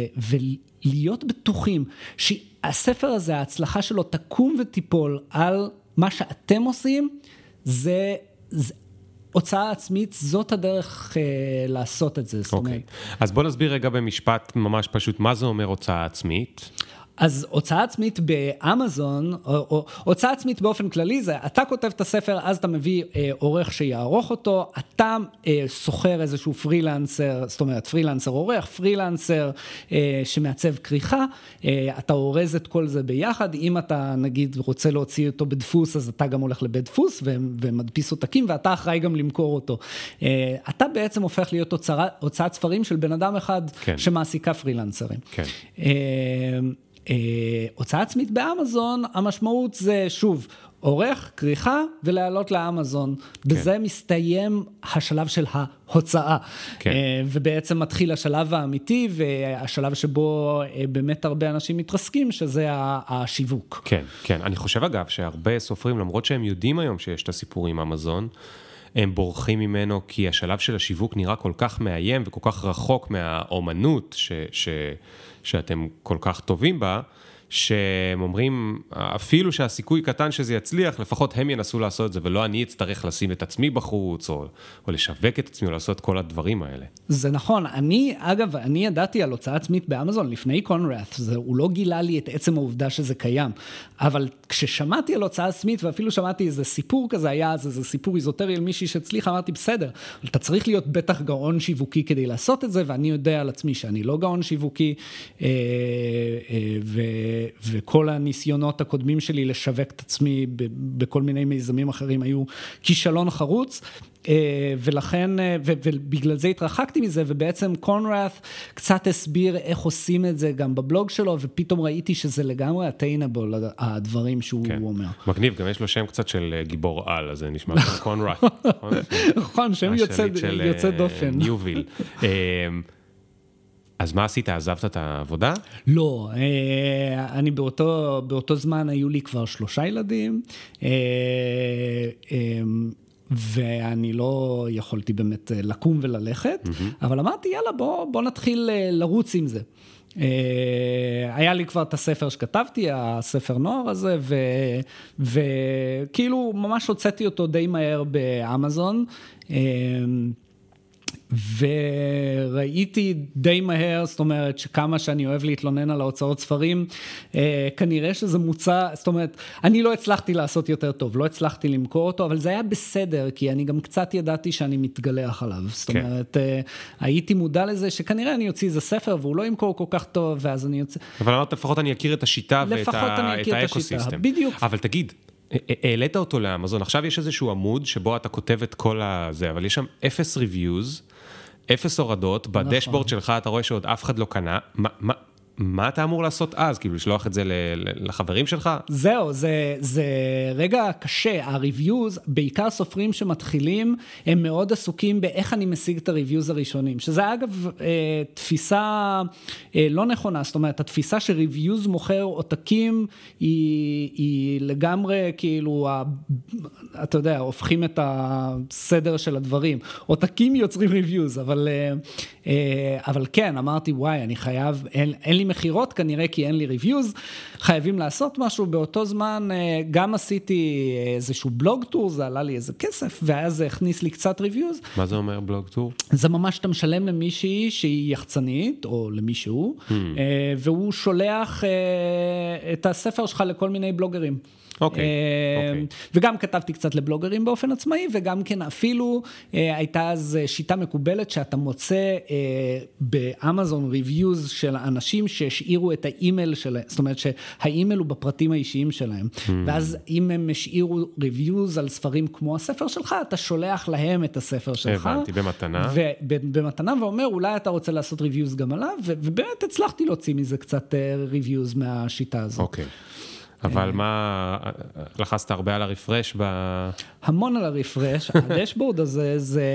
ולהיות בטוחים שהספר הזה, ההצלחה שלו תקום ותיפול על מה שאתם עושים, זה... זה הוצאה עצמית, זאת הדרך אה, לעשות את זה. זאת אוקיי. אומרת, אז בוא נסביר רגע במשפט ממש פשוט, מה זה אומר הוצאה עצמית? אז הוצאה עצמית באמזון, או, או הוצאה עצמית באופן כללי זה, אתה כותב את הספר, אז אתה מביא אה, עורך שיערוך אותו, אתה אה, שוכר איזשהו פרילנסר, זאת אומרת פרילנסר עורך, פרילנסר אה, שמעצב כריכה, אה, אתה אורז את כל זה ביחד, אם אתה נגיד רוצה להוציא אותו בדפוס, אז אתה גם הולך לבית דפוס ו- ומדפיס עותקים, ואתה אחראי גם למכור אותו. אה, אתה בעצם הופך להיות הוצאת ספרים של בן אדם אחד כן. שמעסיקה פרילנסרים. כן. אה, אה, הוצאה עצמית באמזון, המשמעות זה שוב, עורך, כריכה ולעלות לאמזון. בזה מסתיים השלב של ההוצאה. כן. אה, ובעצם מתחיל השלב האמיתי והשלב שבו אה, באמת הרבה אנשים מתרסקים, שזה השיווק. כן, כן. אני חושב אגב שהרבה סופרים, למרות שהם יודעים היום שיש את הסיפור עם אמזון, הם בורחים ממנו כי השלב של השיווק נראה כל כך מאיים וכל כך רחוק מהאומנות ש, ש, שאתם כל כך טובים בה, שהם אומרים, אפילו שהסיכוי קטן שזה יצליח, לפחות הם ינסו לעשות את זה, ולא אני אצטרך לשים את עצמי בחוץ, או, או לשווק את עצמי, או לעשות כל הדברים האלה. זה נכון, אני, אגב, אני ידעתי על הוצאה עצמית באמזון לפני קונראט, זה, הוא לא גילה לי את עצם העובדה שזה קיים, אבל כששמעתי על הוצאה עצמית, ואפילו שמעתי איזה סיפור כזה, היה אז איזה סיפור איזוטרי על מישהי שהצליחה, אמרתי, בסדר, אתה צריך להיות בטח גאון שיווקי כדי לעשות את זה, ואני יודע על עצמי שאני לא גאון שיווקי, אה, אה, ו, וכל הניסיונות הקודמים שלי לשווק את עצמי בכל מיני מיזמים אחרים היו כישלון חרוץ. אה, ולכן, ו- ובגלל זה התרחקתי מזה, ובעצם קונראט קצת הסביר איך עושים את זה גם בבלוג שלו, ופתאום ראיתי שזה לגמרי אטיינבול, הדברים שהוא כן. אומר. מגניב, גם יש לו שם קצת של אה, גיבור על, אז זה נשמע כמו קונראט. נכון? שם יוצא, דופן. ניוביל. אז מה עשית? עזבת את העבודה? לא, אה, אני באותו, באותו זמן היו לי כבר שלושה ילדים, אה, אה, ואני לא יכולתי באמת לקום וללכת, mm-hmm. אבל אמרתי, יאללה, בוא, בוא נתחיל לרוץ עם זה. היה לי כבר את הספר שכתבתי, הספר נוער הזה, ו, וכאילו ממש הוצאתי אותו די מהר באמזון. וראיתי די מהר, זאת אומרת, שכמה שאני אוהב להתלונן על ההוצאות ספרים, אה, כנראה שזה מוצע, זאת אומרת, אני לא הצלחתי לעשות יותר טוב, לא הצלחתי למכור אותו, אבל זה היה בסדר, כי אני גם קצת ידעתי שאני מתגלח עליו. זאת כן. אומרת, אה, הייתי מודע לזה שכנראה אני אוציא איזה ספר והוא לא ימכור כל כך טוב, ואז אני יוצא... אבל אמרת, לפחות אני אכיר את השיטה ואת האקוסיסטם. בדיוק. אבל תגיד, העלית אותו לאמזון, עכשיו יש איזשהו עמוד שבו אתה כותב את כל הזה, אבל יש שם אפס ריוויוז, אפס הורדות, נכון. בדשבורד שלך אתה רואה שעוד אף אחד לא קנה. מה- מה- מה אתה אמור לעשות אז? כאילו, לשלוח את זה לחברים שלך? זהו, זה, זה רגע קשה. ה-reviews, בעיקר סופרים שמתחילים, הם מאוד עסוקים באיך אני משיג את ה-reviews הראשונים. שזה אגב אה, תפיסה אה, לא נכונה, זאת אומרת, התפיסה ש-reviews מוכר עותקים היא, היא לגמרי כאילו, ה, אתה יודע, הופכים את הסדר של הדברים. עותקים יוצרים reviews, אבל, אה, אה, אבל כן, אמרתי, וואי, אני חייב, אין, אין לי לי מכירות כנראה כי אין לי reviews, חייבים לעשות משהו. באותו זמן אה, גם עשיתי איזשהו blog tour, זה עלה לי איזה כסף, ואז זה הכניס לי קצת reviews. מה זה אומר blog tour? זה ממש אתה משלם למישהי שהיא יחצנית, או למישהו, hmm. והוא שולח את הספר שלך לכל מיני בלוגרים. אוקיי, אוקיי. וגם כתבתי קצת לבלוגרים באופן עצמאי, וגם כן אפילו אה, הייתה אז שיטה מקובלת שאתה מוצא אה, באמזון reviews של אנשים שהשאירו את האימייל שלהם, זאת אומרת שהאימייל הוא בפרטים האישיים שלהם. Hmm. ואז אם הם השאירו reviews על ספרים כמו הספר שלך, אתה שולח להם את הספר שלך. הבנתי, במתנה. במתנה, ואומר, אולי אתה רוצה לעשות reviews גם עליו, ובאמת הצלחתי להוציא מזה קצת ריוויוז מהשיטה הזאת. אוקיי. אבל מה, לחצת הרבה על הרפרש ב... המון על הרפרש, הדשבורד הזה, זה...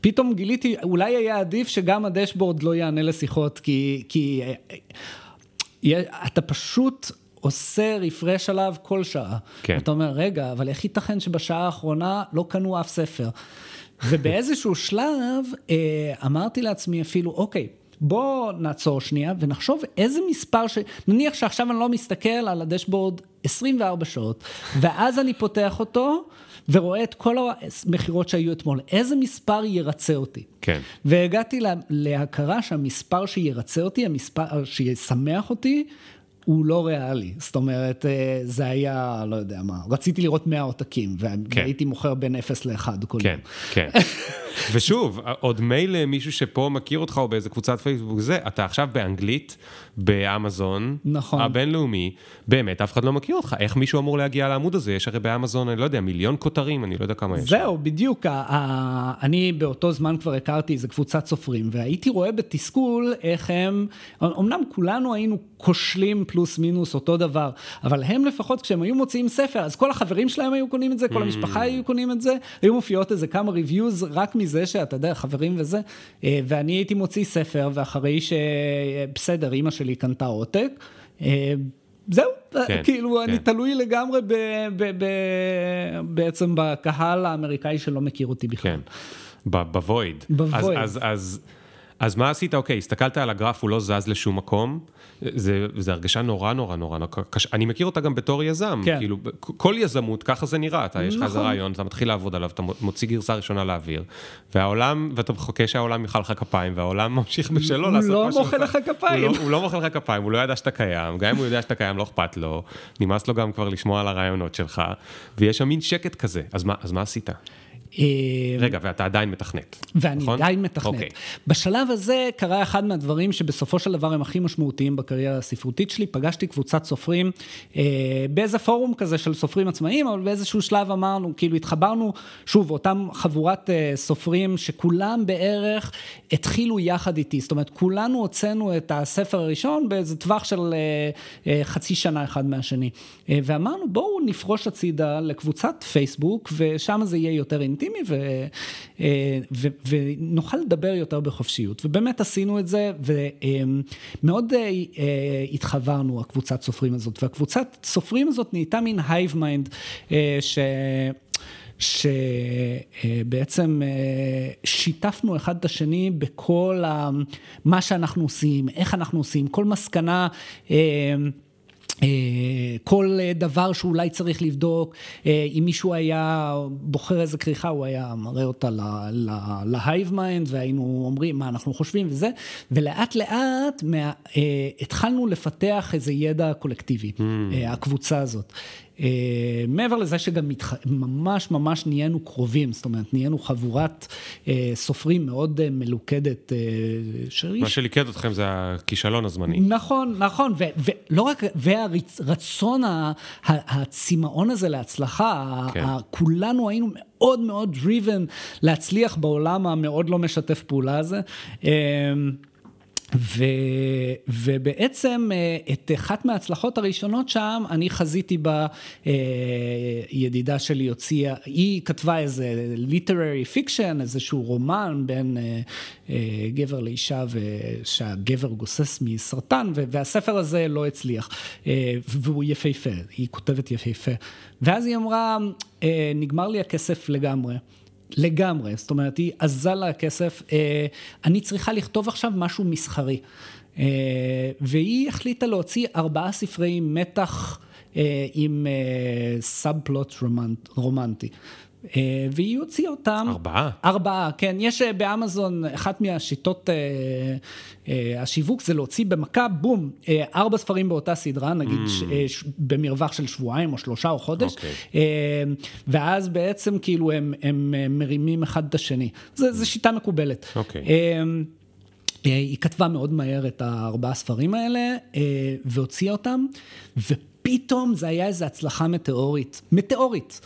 פתאום גיליתי, אולי היה עדיף שגם הדשבורד לא יענה לשיחות, כי, כי אתה פשוט עושה רפרש עליו כל שעה. כן. אתה אומר, רגע, אבל איך ייתכן שבשעה האחרונה לא קנו אף ספר? ובאיזשהו שלב אמרתי לעצמי אפילו, אוקיי, בוא נעצור שנייה ונחשוב איזה מספר ש... נניח שעכשיו אני לא מסתכל על הדשבורד 24 שעות, ואז אני פותח אותו ורואה את כל המכירות שהיו אתמול, איזה מספר ירצה אותי. כן. והגעתי לה, להכרה שהמספר שירצה אותי, המספר שישמח אותי, הוא לא ריאלי. זאת אומרת, אה, זה היה, לא יודע מה, רציתי לראות 100 עותקים, כן. והייתי מוכר בין 0 ל-1 כל כן, יום. כן, כן. ושוב, עוד מילא מישהו שפה מכיר אותך או באיזה קבוצת פייסבוק זה, אתה עכשיו באנגלית, באמזון, נכון. הבינלאומי, באמת אף אחד לא מכיר אותך, איך מישהו אמור להגיע לעמוד הזה? יש הרי באמזון, אני לא יודע, מיליון כותרים, אני לא יודע כמה יש. זהו, בדיוק, אני באותו זמן כבר הכרתי איזה קבוצת סופרים, והייתי רואה בתסכול איך הם, אמנם כולנו היינו כושלים פלוס מינוס אותו דבר, אבל הם לפחות כשהם היו מוציאים ספר, אז כל החברים שלהם היו קונים את זה, כל המשפחה היו קונים את זה, היו מופיעות איזה כמה ריוויוז רק מזה שאתה יודע, חברים וזה, אה, ואני הייתי מוציא ספר, ואחרי שבסדר, אימא שלי קנתה עותק, אה, זהו, כן, כאילו כן. אני תלוי לגמרי ב, ב, ב, בעצם בקהל האמריקאי שלא מכיר אותי בכלל. כן, בוויד. בוויד. אז, אז, אז, אז מה עשית? אוקיי, הסתכלת על הגרף, הוא לא זז לשום מקום. זה, זה הרגשה נורא נורא נורא קשה, אני מכיר אותה גם בתור יזם, כן. כאילו, כל יזמות, ככה זה נראה, אתה, יש לך איזה נכון. רעיון, אתה מתחיל לעבוד עליו, אתה מוציא גרסה ראשונה לאוויר, והעולם, ואתה מחכה שהעולם ימחא לך כפיים, והעולם ממשיך בשלו לעשות לא מה שהוא... הוא לא מוחא לך כפיים. הוא לא, הוא לא מוחא לך כפיים, הוא לא ידע שאתה קיים, גם אם הוא יודע שאתה קיים, לא אכפת לו, נמאס לו גם כבר לשמוע על הרעיונות שלך, ויש שם מין שקט כזה, אז מה, אז מה עשית? אה, רגע, ואתה עדיין מתכנת, ואני נכון? עדיין מתכנת. Okay. אוקיי. בשלב הזה קרה אחד מהדברים שבסופו של דבר הם הכי משמעותיים בקריירה הספרותית שלי. פגשתי קבוצת סופרים אה, באיזה פורום כזה של סופרים עצמאיים, אבל באיזשהו שלב אמרנו, כאילו התחברנו, שוב, אותם חבורת אה, סופרים שכולם בערך התחילו יחד איתי. זאת אומרת, כולנו הוצאנו את הספר הראשון באיזה טווח של אה, אה, חצי שנה אחד מהשני. אה, ואמרנו, בואו נפרוש הצידה לקבוצת פייסבוק, ושם זה יהיה יותר אינטימי. ו, אה, ו, ונוכל לדבר יותר בחופשיות. ובאמת עשינו את זה, ומאוד אה, אה, התחברנו, הקבוצת סופרים הזאת. והקבוצת סופרים הזאת נהייתה מין hive mind, ש... שבעצם שיתפנו אחד את השני בכל מה שאנחנו עושים, איך אנחנו עושים, כל מסקנה. אה, כל דבר שאולי צריך לבדוק, אה, אם מישהו היה בוחר איזה כריכה, הוא היה מראה אותה ל hive mind, והיינו אומרים מה אנחנו חושבים וזה, ולאט לאט מה, אה, התחלנו לפתח איזה ידע קולקטיבי, mm. הקבוצה הזאת. אה, מעבר לזה שגם מתח... ממש ממש נהיינו קרובים, זאת אומרת, נהיינו חבורת אה, סופרים מאוד אה, מלוכדת. שריש... מה שליקד אתכם זה הכישלון הזמני. נכון, נכון, ו- ולא רק, והרצון, הצמאון הזה להצלחה, כן. כולנו היינו מאוד מאוד driven להצליח בעולם המאוד לא משתף פעולה הזה. ו, ובעצם אה, את אחת מההצלחות הראשונות שם, אני חזיתי בה, אה, ידידה שלי הוציאה, היא כתבה איזה literary fiction, איזשהו רומן בין אה, גבר לאישה, שהגבר גוסס מסרטן, והספר הזה לא הצליח, והוא יפהפה, היא כותבת יפהפה. ואז היא אמרה, נגמר לי הכסף לגמרי. לגמרי, זאת אומרת, היא עזה לה כסף, אה, אני צריכה לכתוב עכשיו משהו מסחרי. והיא החליטה להוציא ארבעה ספרי מתח עם סאב פלוט רומנטי. אה, והיא הוציאה אותם. ארבעה? ארבעה, כן. יש אה, באמזון, אחת מהשיטות אה, השיווק זה להוציא במכה, בום, ארבע ספרים באותה סדרה, נגיד mm. ש, במרווח של שבועיים או שלושה או חודש, okay. אוקיי. ואז בעצם כאילו הם, הם מרימים אחד את השני. זו שיטה מקובלת. Okay. אוקיי. היא כתבה מאוד מהר את הארבעה ספרים האלה, והוציאה אותם, ופתאום זה היה איזו הצלחה מטאורית. מטאורית.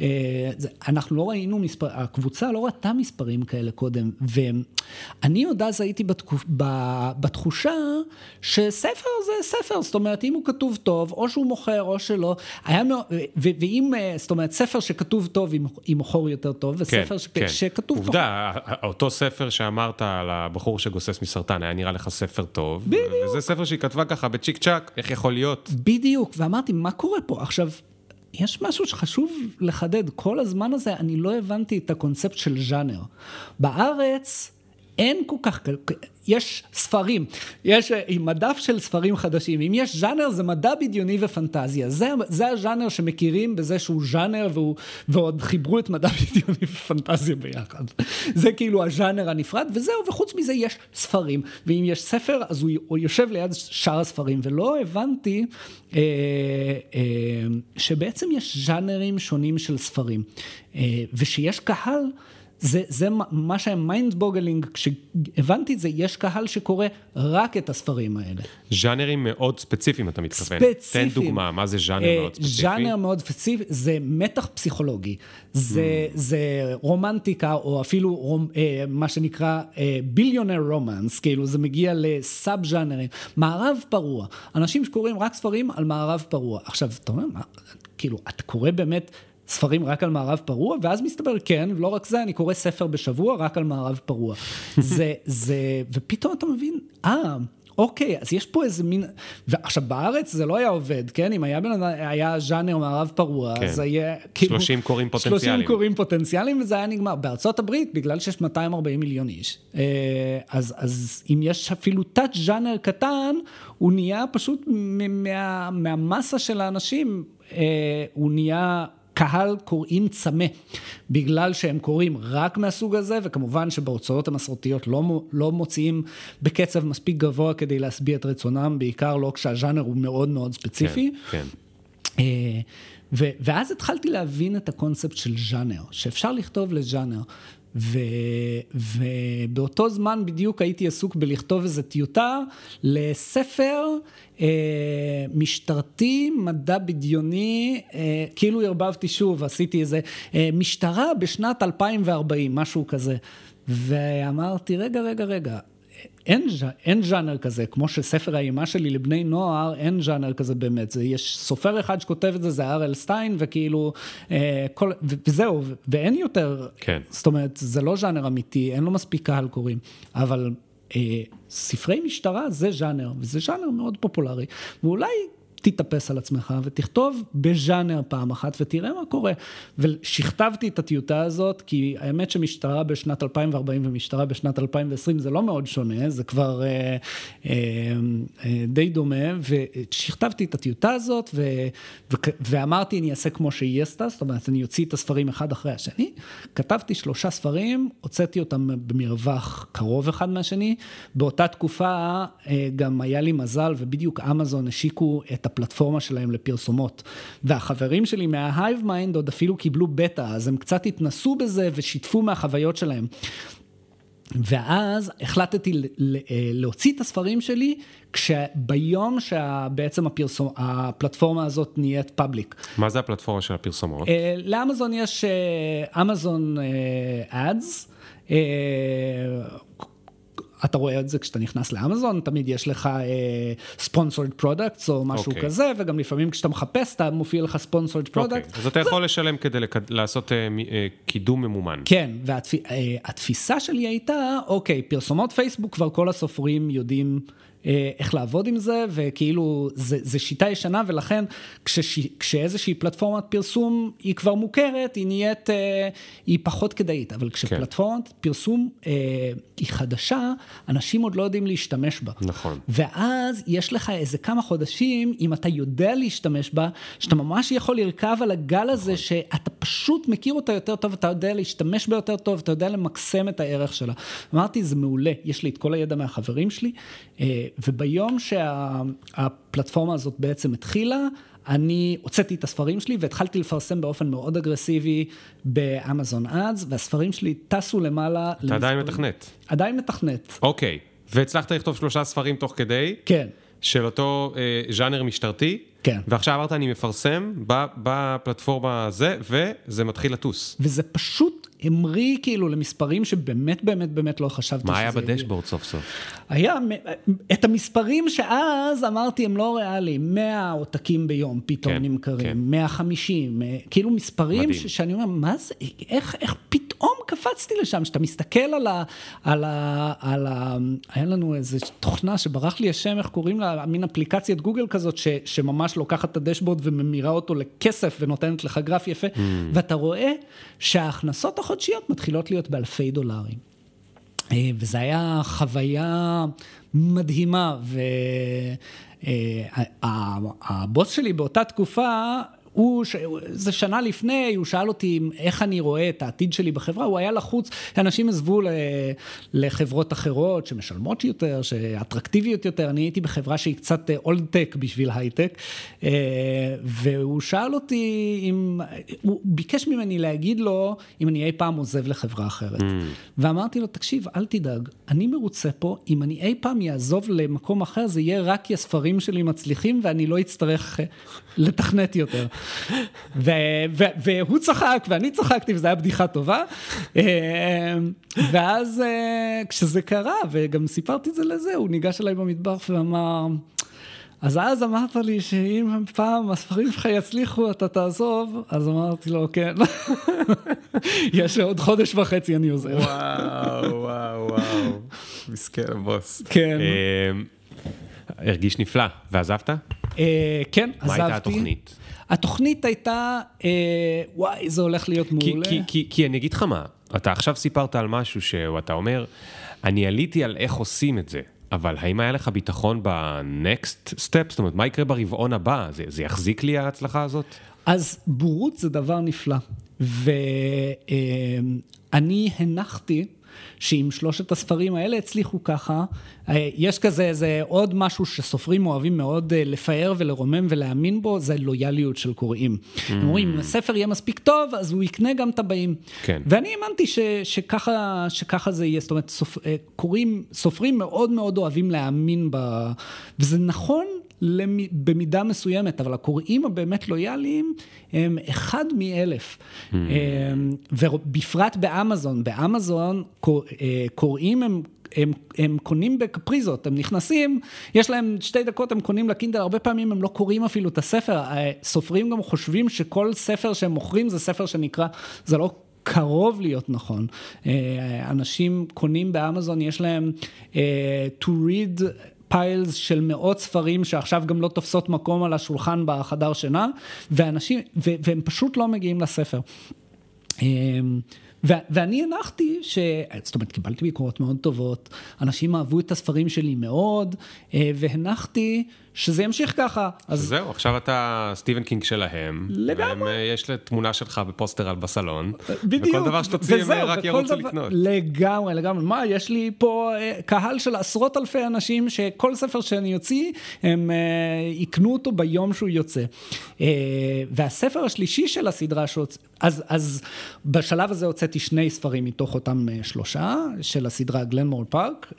אה, אנחנו לא ראינו מספר, הקבוצה לא ראתה מספרים כאלה קודם, ואני עוד אז הייתי בתקופ, בתחושה שספר זה ספר, זאת אומרת, אם הוא כתוב טוב, או שהוא מוכר או שלא, היה מאוד, ואם, אה, זאת אומרת, ספר שכתוב טוב, היא מוכר יותר טוב, וספר כן, ש, כן. שכתוב... עובדה, פחות. אותו ספר שאמרת על הבחור שגוסס מסרטן, היה נראה לך ספר טוב, בדיוק. וזה ספר שהיא כתבה ככה בצ'יק צ'אק, איך יכול להיות? בדיוק, ואמרתי, מה קורה פה? עכשיו... יש משהו שחשוב לחדד, כל הזמן הזה אני לא הבנתי את הקונספט של ז'אנר. בארץ אין כל כך, יש ספרים, יש מדף של ספרים חדשים, אם יש ז'אנר זה מדע בדיוני ופנטזיה, זה, זה הז'אנר שמכירים בזה שהוא ז'אנר ועוד חיברו את מדע בדיוני ופנטזיה ביחד. זה כאילו הז'אנר הנפרד, וזהו, וחוץ מזה יש ספרים, ואם יש ספר אז הוא, הוא יושב ליד שאר הספרים, ולא הבנתי אה, אה, שבעצם יש ז'אנרים שונים של ספרים, אה, ושיש קהל זה, זה מה שהיה mind boggling, כשהבנתי את זה, יש קהל שקורא רק את הספרים האלה. ז'אנרים מאוד ספציפיים אתה מתכוון. ספציפיים. תן דוגמה, מה זה ז'אנר uh, מאוד ספציפי? ז'אנר מאוד ספציפי, זה מתח פסיכולוגי, זה, mm. זה רומנטיקה, או אפילו רומ, uh, מה שנקרא ביליונר uh, רומנס, כאילו זה מגיע לסאב ז'אנרים. מערב פרוע, אנשים שקוראים רק ספרים על מערב פרוע. עכשיו, אתה אומר, מה, כאילו, אתה קורא באמת... ספרים רק על מערב פרוע, ואז מסתבר, כן, לא רק זה, אני קורא ספר בשבוע רק על מערב פרוע. זה, זה, ופתאום אתה מבין, אה, אוקיי, אז יש פה איזה מין, ועכשיו בארץ זה לא היה עובד, כן? אם היה, היה ז'אנר מערב פרוע, כן. אז היה כאילו... 30 קוראים פוטנציאליים. 30 קוראים פוטנציאליים וזה היה נגמר. בארצות הברית, בגלל שיש 240 מיליון איש, אה, אז, אז אם יש אפילו תת ז'אנר קטן, הוא נהיה פשוט מה, מהמסה של האנשים, אה, הוא נהיה קהל קוראים צמא, בגלל שהם קוראים רק מהסוג הזה, וכמובן שבהוצאות המסורתיות לא, לא מוציאים בקצב מספיק גבוה כדי להשביע את רצונם, בעיקר לא כשהז'אנר הוא מאוד מאוד ספציפי. כן, כן. ו- ואז התחלתי להבין את הקונספט של ז'אנר, שאפשר לכתוב לז'אנר. ו, ובאותו זמן בדיוק הייתי עסוק בלכתוב איזו טיוטה לספר אה, משטרתי, מדע בדיוני, אה, כאילו ערבבתי שוב, עשיתי איזה אה, משטרה בשנת 2040, משהו כזה. ואמרתי, רגע, רגע, רגע, אין, אין ז'אנר כזה, כמו שספר האימה שלי לבני נוער, אין ז'אנר כזה באמת. זה, יש סופר אחד שכותב את זה, זה אראל סטיין, וכאילו, אה, כל, וזהו, ואין יותר, כן. זאת אומרת, זה לא ז'אנר אמיתי, אין לו מספיק קהל קוראים, אבל אה, ספרי משטרה זה ז'אנר, וזה ז'אנר מאוד פופולרי, ואולי תתאפס על עצמך ותכתוב בז'אנר פעם אחת ותראה מה קורה. ושכתבתי את הטיוטה הזאת, כי האמת שמשטרה בשנת 2040 ומשטרה בשנת 2020 זה לא מאוד שונה, זה כבר אה, אה, אה, די דומה, ושכתבתי את הטיוטה הזאת ו, ו, ואמרתי אני אעשה כמו שהיא עשתה, זאת אומרת אני אוציא את הספרים אחד אחרי השני, כתבתי שלושה ספרים, הוצאתי אותם במרווח קרוב אחד מהשני, באותה תקופה אה, גם היה לי מזל ובדיוק אמזון השיקו את הפלטפורמה שלהם לפרסומות. והחברים שלי מה hive mind עוד אפילו קיבלו בטא, אז הם קצת התנסו בזה ושיתפו מהחוויות שלהם. ואז החלטתי אה, להוציא את הספרים שלי כשביום שבעצם הפרסום, הפלטפורמה הזאת נהיית public. מה זה הפלטפורמה של הפרסומות? אה, לאמזון יש אמזון אדס. אתה רואה את זה כשאתה נכנס לאמזון, תמיד יש לך uh, sponsored products או משהו okay. אוקיי. כזה, וגם לפעמים כשאתה מחפש, אתה מופיע לך sponsored products. Okay. אז אתה יכול לשלם כדי לקד... לעשות uh, uh, קידום ממומן. כן, והתפיסה והתפ... uh, שלי הייתה, אוקיי, פרסומות פייסבוק כבר כל הסופרים יודעים. אה, איך לעבוד עם זה, וכאילו, זה, זה שיטה ישנה, ולכן כשש, כשאיזושהי פלטפורמת פרסום היא כבר מוכרת, היא נהיית, אה, היא פחות כדאית, אבל כשפלטפורמת כן. פרסום אה, היא חדשה, אנשים עוד לא יודעים להשתמש בה. נכון. ואז יש לך איזה כמה חודשים, אם אתה יודע להשתמש בה, שאתה ממש יכול לרכב על הגל הזה, נכון. שאתה פשוט מכיר אותה יותר טוב, אתה יודע להשתמש בה יותר טוב, אתה יודע למקסם את הערך שלה. אמרתי, זה מעולה, יש לי את כל הידע מהחברים שלי, אה, וביום שהפלטפורמה הזאת בעצם התחילה, אני הוצאתי את הספרים שלי והתחלתי לפרסם באופן מאוד אגרסיבי באמזון אדס, והספרים שלי טסו למעלה. אתה עדיין מתכנת. עדיין מתכנת. אוקיי, והצלחת לכתוב שלושה ספרים תוך כדי? כן. של אותו אה, ז'אנר משטרתי? כן. ועכשיו אמרת אני מפרסם בפלטפורמה הזה, וזה מתחיל לטוס. וזה פשוט המריא כאילו למספרים שבאמת באמת באמת לא חשבתי שזה... מה היה בדשבורד סוף סוף? היה, את המספרים שאז אמרתי הם לא ריאליים, 100 עותקים ביום פתאום כן, נמכרים, כן. 150, כאילו מספרים ש, שאני אומר, מה זה, איך, איך פתאום קפצתי לשם, שאתה מסתכל על ה... על ה, על ה היה לנו איזו תוכנה שברח לי השם, איך קוראים לה, מין אפליקציית גוגל כזאת, ש, שממש לוקחת את הדשבורד וממירה אותו לכסף ונותנת לך גרף יפה, mm. ואתה רואה שההכנסות החודשיות מתחילות להיות באלפי דולרים. אה, וזו הייתה חוויה מדהימה, והבוס אה, שלי באותה תקופה הוא, זה שנה לפני, הוא שאל אותי איך אני רואה את העתיד שלי בחברה, הוא היה לחוץ, אנשים עזבו לחברות אחרות שמשלמות יותר, שאטרקטיביות יותר, אני הייתי בחברה שהיא קצת אולד טק בשביל הייטק, אה, והוא שאל אותי אם, הוא ביקש ממני להגיד לו אם אני אי פעם עוזב לחברה אחרת. Mm. ואמרתי לו, תקשיב, אל תדאג, אני מרוצה פה, אם אני אי פעם יעזוב למקום אחר, זה יהיה רק כי הספרים שלי מצליחים ואני לא אצטרך לתכנת יותר. והוא צחק ואני צחקתי וזו הייתה בדיחה טובה. אה, ואז אה, כשזה קרה, וגם סיפרתי את זה לזה, הוא ניגש אליי במטבח ואמר, אז אז אמרת לי שאם פעם הספרים שלך יצליחו, אתה תעזוב, אז אמרתי לו, כן. יש עוד חודש וחצי, אני עוזב. וואו, וואו, וואו. מסכן הבוס. כן. אה, הרגיש נפלא, ועזבת? כן, עזבתי. מה הייתה התוכנית? התוכנית הייתה, אה, וואי, זה הולך להיות מעולה. כי אני אגיד לך מה, אתה עכשיו סיפרת על משהו שאתה אומר, אני עליתי על איך עושים את זה. אבל האם היה לך ביטחון ב-next step? זאת אומרת, מה יקרה ברבעון הבא? זה, זה יחזיק לי ההצלחה הזאת? אז בורות זה דבר נפלא. ואני הנחתי שאם שלושת הספרים האלה הצליחו ככה, אה, יש כזה איזה עוד משהו שסופרים אוהבים מאוד אה, לפאר ולרומם ולהאמין בו, זה לויאליות של קוראים. Mm. הם אומרים, אם הספר יהיה מספיק טוב, אז הוא יקנה גם את הבאים. כן. ואני האמנתי ש, שככה, שככה זה יהיה, זאת אומרת, סופ, אה, קוראים, סופרים מאוד מאוד אוהבים להאמין ב... וזה נכון במידה מסוימת, אבל הקוראים הבאמת לויאליים הם אחד מאלף. Mm. ובפרט באמזון, באמזון קוראים הם... הם, הם קונים בקפריזות, הם נכנסים, יש להם שתי דקות, הם קונים לקינדל, הרבה פעמים הם לא קוראים אפילו את הספר. סופרים גם חושבים שכל ספר שהם מוכרים זה ספר שנקרא, זה לא קרוב להיות נכון. אנשים קונים באמזון, יש להם uh, to read piles של מאות ספרים שעכשיו גם לא תופסות מקום על השולחן בחדר שינה, ואנשים, ו, והם פשוט לא מגיעים לספר. אמ, ואני הנחתי, ש... זאת אומרת, קיבלתי ביקורות מאוד טובות, אנשים אהבו את הספרים שלי מאוד, אה, והנחתי שזה ימשיך ככה. אז זהו, עכשיו אתה סטיבן קינג שלהם. לגמרי. והם, יש תמונה שלך בפוסטר על בסלון. בדיוק. וכל דבר שתוציא הם רק ירוצו דבר... לקנות. לגמרי, לגמרי. מה, יש לי פה אה, קהל של עשרות אלפי אנשים שכל ספר שאני אוציא, הם יקנו אותו ביום שהוא יוצא. והספר השלישי של הסדרה שהוצ... אז, אז בשלב הזה הוצאתי שני ספרים מתוך אותם שלושה, של הסדרה גלנמור פארק.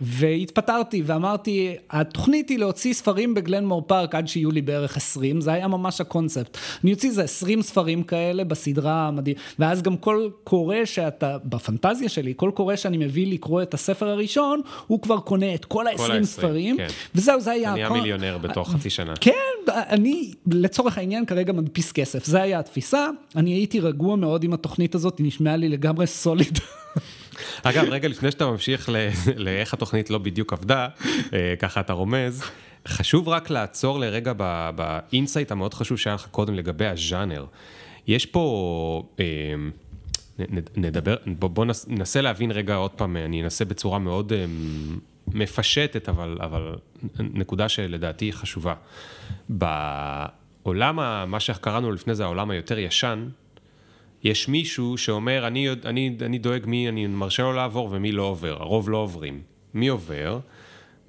והתפטרתי. חזרתי ואמרתי, התוכנית היא להוציא ספרים בגלנמור פארק עד שיהיו לי בערך 20, זה היה ממש הקונספט. אני אוציא איזה 20 ספרים כאלה בסדרה המדהים, ואז גם כל קורא שאתה, בפנטזיה שלי, כל קורא שאני מביא לקרוא את הספר הראשון, הוא כבר קונה את כל ה-20 ספרים, כן. וזהו, זה היה... אני כל... המיליונר בתוך חצי שנה. כן, אני לצורך העניין כרגע מדפיס כסף, זה היה התפיסה, אני הייתי רגוע מאוד עם התוכנית הזאת, היא נשמעה לי לגמרי סוליד. אגב, רגע לפני שאתה ממשיך לאיך התוכנית לא בדיוק עבדה, אה, ככה אתה רומז, חשוב רק לעצור לרגע ב insight המאוד חשוב שהיה לך קודם לגבי הז'אנר. יש פה, אה, נדבר, בוא, ננסה להבין רגע עוד פעם, אני אנסה בצורה מאוד אה, מפשטת, אבל, אבל נקודה שלדעתי היא חשובה. בעולם, מה שקראנו לפני זה, העולם היותר ישן, יש מישהו שאומר, אני, אני, אני דואג מי אני מרשה לו לעבור ומי לא עובר, הרוב לא עוברים. מי עובר?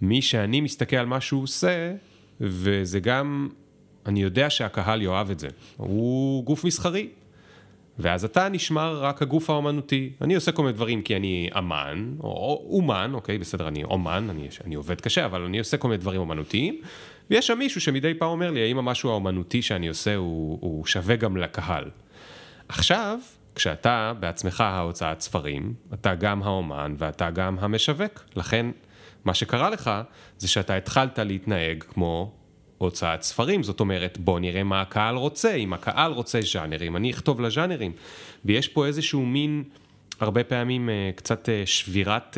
מי שאני מסתכל על מה שהוא עושה, וזה גם, אני יודע שהקהל יאהב את זה. הוא גוף מסחרי. ואז אתה נשמר רק הגוף האומנותי. אני עושה כל מיני דברים כי אני אמן, או אומן, אוקיי, בסדר, אני אומן, אני, אני עובד קשה, אבל אני עושה כל מיני דברים אומנותיים, ויש שם מישהו שמדי פעם אומר לי, האם המשהו האומנותי שאני עושה הוא, הוא שווה גם לקהל. עכשיו, כשאתה בעצמך ההוצאת ספרים, אתה גם האומן ואתה גם המשווק. לכן, מה שקרה לך, זה שאתה התחלת להתנהג כמו הוצאת ספרים, זאת אומרת, בוא נראה מה הקהל רוצה, אם הקהל רוצה ז'אנרים, אני אכתוב לז'אנרים. ויש פה איזשהו מין... הרבה פעמים אה, קצת אה, שבירת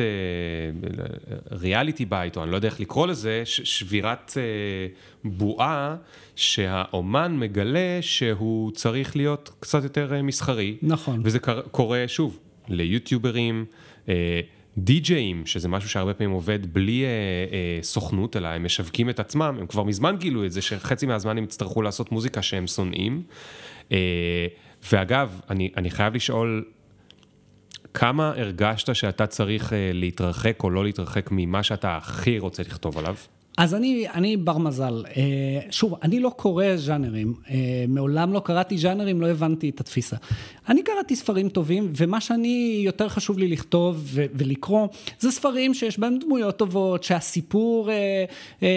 reality bite, או אני לא יודע איך לקרוא לזה, שבירת אה, בועה שהאומן מגלה שהוא צריך להיות קצת יותר מסחרי. נכון. וזה קורה, שוב, ליוטיוברים, די-ג'אים, שזה משהו שהרבה פעמים עובד בלי אה, אה, סוכנות, אלא הם משווקים את עצמם, הם כבר מזמן גילו את זה, שחצי מהזמן הם יצטרכו לעשות מוזיקה שהם שונאים. אה, ואגב, אני, אני חייב לשאול, כמה הרגשת שאתה צריך אה, להתרחק או לא להתרחק ממה שאתה הכי רוצה לכתוב עליו? אז אני, אני בר מזל. אה, שוב, אני לא קורא ז'אנרים, אה, מעולם לא קראתי ז'אנרים, לא הבנתי את התפיסה. אני קראתי ספרים טובים, ומה שאני, יותר חשוב לי לכתוב ו- ולקרוא, זה ספרים שיש בהם דמויות טובות, שהסיפור אה, אה,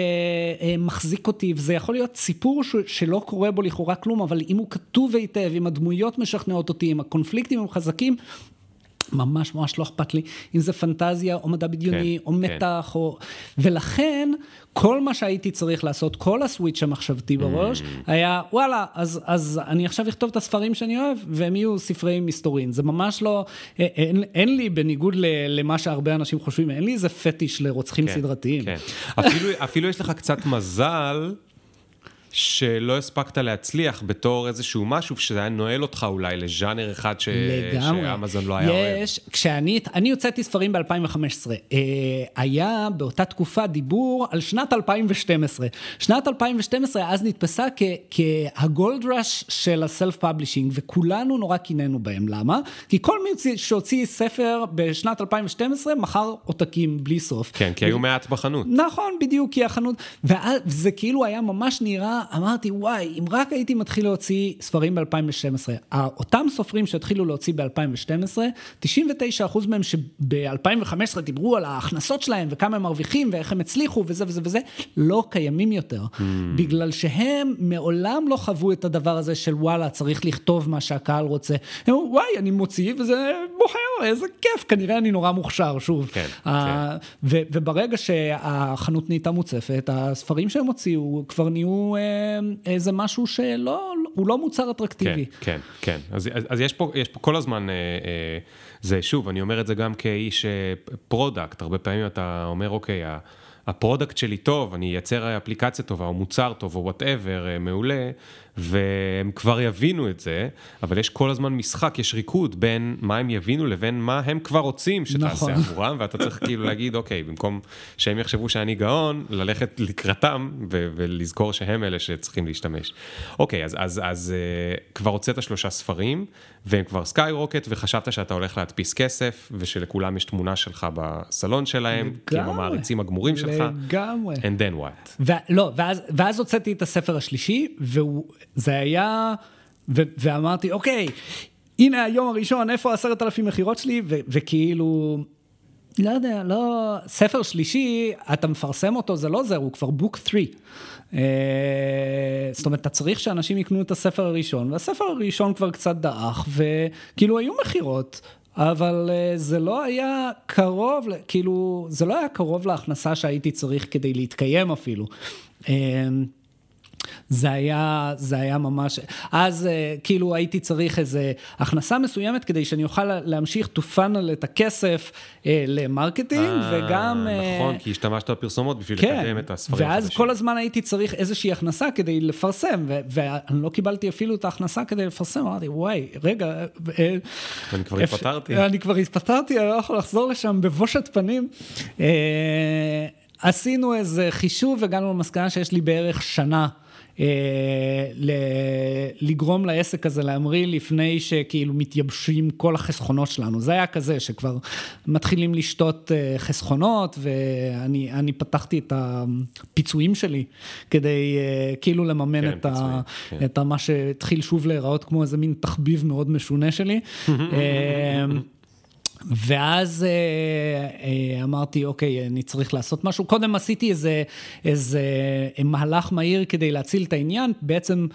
אה, מחזיק אותי, וזה יכול להיות סיפור ש- שלא קורה בו לכאורה כלום, אבל אם הוא כתוב היטב, אם הדמויות משכנעות אותי, אם הקונפליקטים הם חזקים, ממש ממש לא אכפת לי אם זה פנטזיה או מדע בדיוני כן, או כן. מתח או... ולכן כל מה שהייתי צריך לעשות, כל הסוויץ' המחשבתי mm. בראש, mm. היה וואלה, אז, אז אני עכשיו אכתוב את הספרים שאני אוהב והם יהיו ספרי מסתורין. זה ממש לא, אין, אין אין לי בניגוד ל, למה שהרבה אנשים חושבים, אין לי איזה פטיש לרוצחים כן, סדרתיים. כן. אפילו, אפילו יש לך קצת מזל. שלא הספקת להצליח בתור איזשהו משהו שזה היה נועל אותך אולי לז'אנר אחד ש... שאמזון לא היה אוהב. יש, כשאני אני הוצאתי ספרים ב-2015, אה, היה באותה תקופה דיבור על שנת 2012. שנת 2012 אז נתפסה כה gold rush של ה self publishing, וכולנו נורא קינאנו בהם. למה? כי כל מי שהוציא ספר בשנת 2012 מכר עותקים בלי סוף. כן, כי היו מעט בחנות. נכון, בדיוק, כי החנות, וזה כאילו היה ממש נראה אמרתי, וואי, אם רק הייתי מתחיל להוציא ספרים ב-2012, אותם סופרים שהתחילו להוציא ב-2012, 99% מהם שב-2015 דיברו על ההכנסות שלהם וכמה הם מרוויחים ואיך הם הצליחו וזה וזה וזה, לא קיימים יותר. Mm. בגלל שהם מעולם לא חוו את הדבר הזה של וואלה, צריך לכתוב מה שהקהל רוצה. הם אמרו, וואי, אני מוציא וזה מוכר, איזה כיף, כנראה אני נורא מוכשר, שוב. כן, אה, כן. וברגע שהחנות נהייתה מוצפת, הספרים שהם הוציאו כבר נהיו... איזה משהו שלא, הוא לא מוצר אטרקטיבי. כן, כן, כן. אז, אז, אז יש, פה, יש פה כל הזמן, אה, אה, זה שוב, אני אומר את זה גם כאיש product, הרבה פעמים אתה אומר, אוקיי, ה product שלי טוב, אני אייצר אפליקציה טובה, או מוצר טוב, או whatever, מעולה, והם כבר יבינו את זה, אבל יש כל הזמן משחק, יש ריקוד בין מה הם יבינו לבין מה הם כבר רוצים שתעשה נכון. עבורם, ואתה צריך כאילו להגיד, אוקיי, במקום שהם יחשבו שאני גאון, ללכת לקראתם ו- ולזכור שהם אלה שצריכים להשתמש. אוקיי, אז, אז, אז uh, כבר הוצאת שלושה ספרים, והם כבר סקאי רוקט, וחשבת שאתה הולך להדפיס כסף, ושלכולם יש תמונה שלך בסלון שלהם, לגמרי, כי הם המעריצים הגמורים שלך. לגמרי. And then what? ו- לא, ואז, ואז הוצאתי את הספר השלישי, והוא... זה היה, ו- ואמרתי, אוקיי, הנה היום הראשון, איפה עשרת אלפים מכירות שלי, ו- וכאילו, לא יודע, לא, ספר שלישי, אתה מפרסם אותו, זה לא זה, הוא כבר בוק 3. אה, זאת אומרת, אתה צריך שאנשים יקנו את הספר הראשון, והספר הראשון כבר קצת דעך, וכאילו היו מכירות, אבל אה, זה לא היה קרוב, כאילו, זה לא היה קרוב להכנסה שהייתי צריך כדי להתקיים אפילו. אה, זה היה, זה היה ממש, אז אה, כאילו הייתי צריך איזה הכנסה מסוימת כדי שאני אוכל להמשיך to funnel את הכסף אה, ל marketing אה, וגם... אה, נכון, כי השתמשת בפרסומות בשביל כן, לקדם את הספרים ואז החדשים. כל הזמן הייתי צריך איזושהי הכנסה כדי לפרסם, ו- ואני לא קיבלתי אפילו את ההכנסה כדי לפרסם, אמרתי, וואי, רגע, אה, אני כבר אפ- התפטרתי. אני כבר התפטרתי, אני לא יכול לחזור לשם בבושת פנים. אה, עשינו איזה חישוב, הגענו למסקנה שיש לי בערך שנה. אה, ל- לגרום לעסק הזה להמריא לפני שכאילו מתייבשים כל החסכונות שלנו. זה היה כזה שכבר מתחילים לשתות אה, חסכונות ואני אני פתחתי את הפיצויים שלי כדי אה, כאילו לממן כן, את, ה, כן. את מה שהתחיל שוב להיראות כמו איזה מין תחביב מאוד משונה שלי. אה, ואז אה, אה, אמרתי, אוקיי, אני צריך לעשות משהו. קודם עשיתי איזה, איזה מהלך מהיר כדי להציל את העניין, בעצם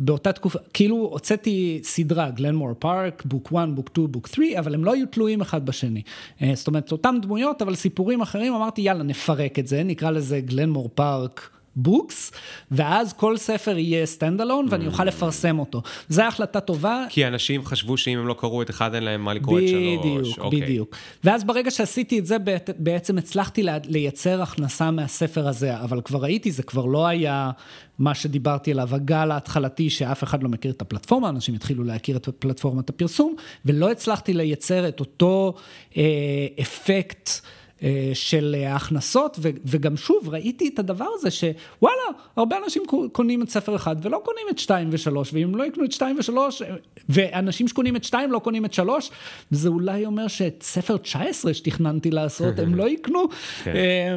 באותה תקופה, כאילו הוצאתי סדרה, Glenmore Park, book 1, book 2, book 3, אבל הם לא היו תלויים אחד בשני. אה, זאת אומרת, אותם דמויות, אבל סיפורים אחרים, אמרתי, יאללה, נפרק את זה, נקרא לזה Glenmore Park books, ואז כל ספר יהיה stand alone ואני אוכל לפרסם אותו. זו החלטה טובה, כי אנשים חשבו שאם הם לא קראו את אחד, אין להם מה לקרוא את שלוש. בדיוק, אוקיי. בדיוק. ואז ברגע שעשיתי את זה, בעצם הצלחתי לייצר הכנסה מהספר הזה, אבל כבר ראיתי, זה כבר לא היה מה שדיברתי עליו, הגל ההתחלתי שאף אחד לא מכיר את הפלטפורמה, אנשים התחילו להכיר את פלטפורמת הפרסום, ולא הצלחתי לייצר את אותו אה, אפקט. אה, של ההכנסות, ו- וגם שוב, ראיתי את הדבר הזה שוואלה, הרבה אנשים קו- קונים את ספר אחד ולא קונים את שתיים ושלוש, ואם לא יקנו את שתיים ושלוש, אה, ואנשים שקונים את שתיים לא קונים את שלוש, זה אולי אומר שאת ספר 19 שתכננתי לעשות, הם לא יקנו. כן. אה,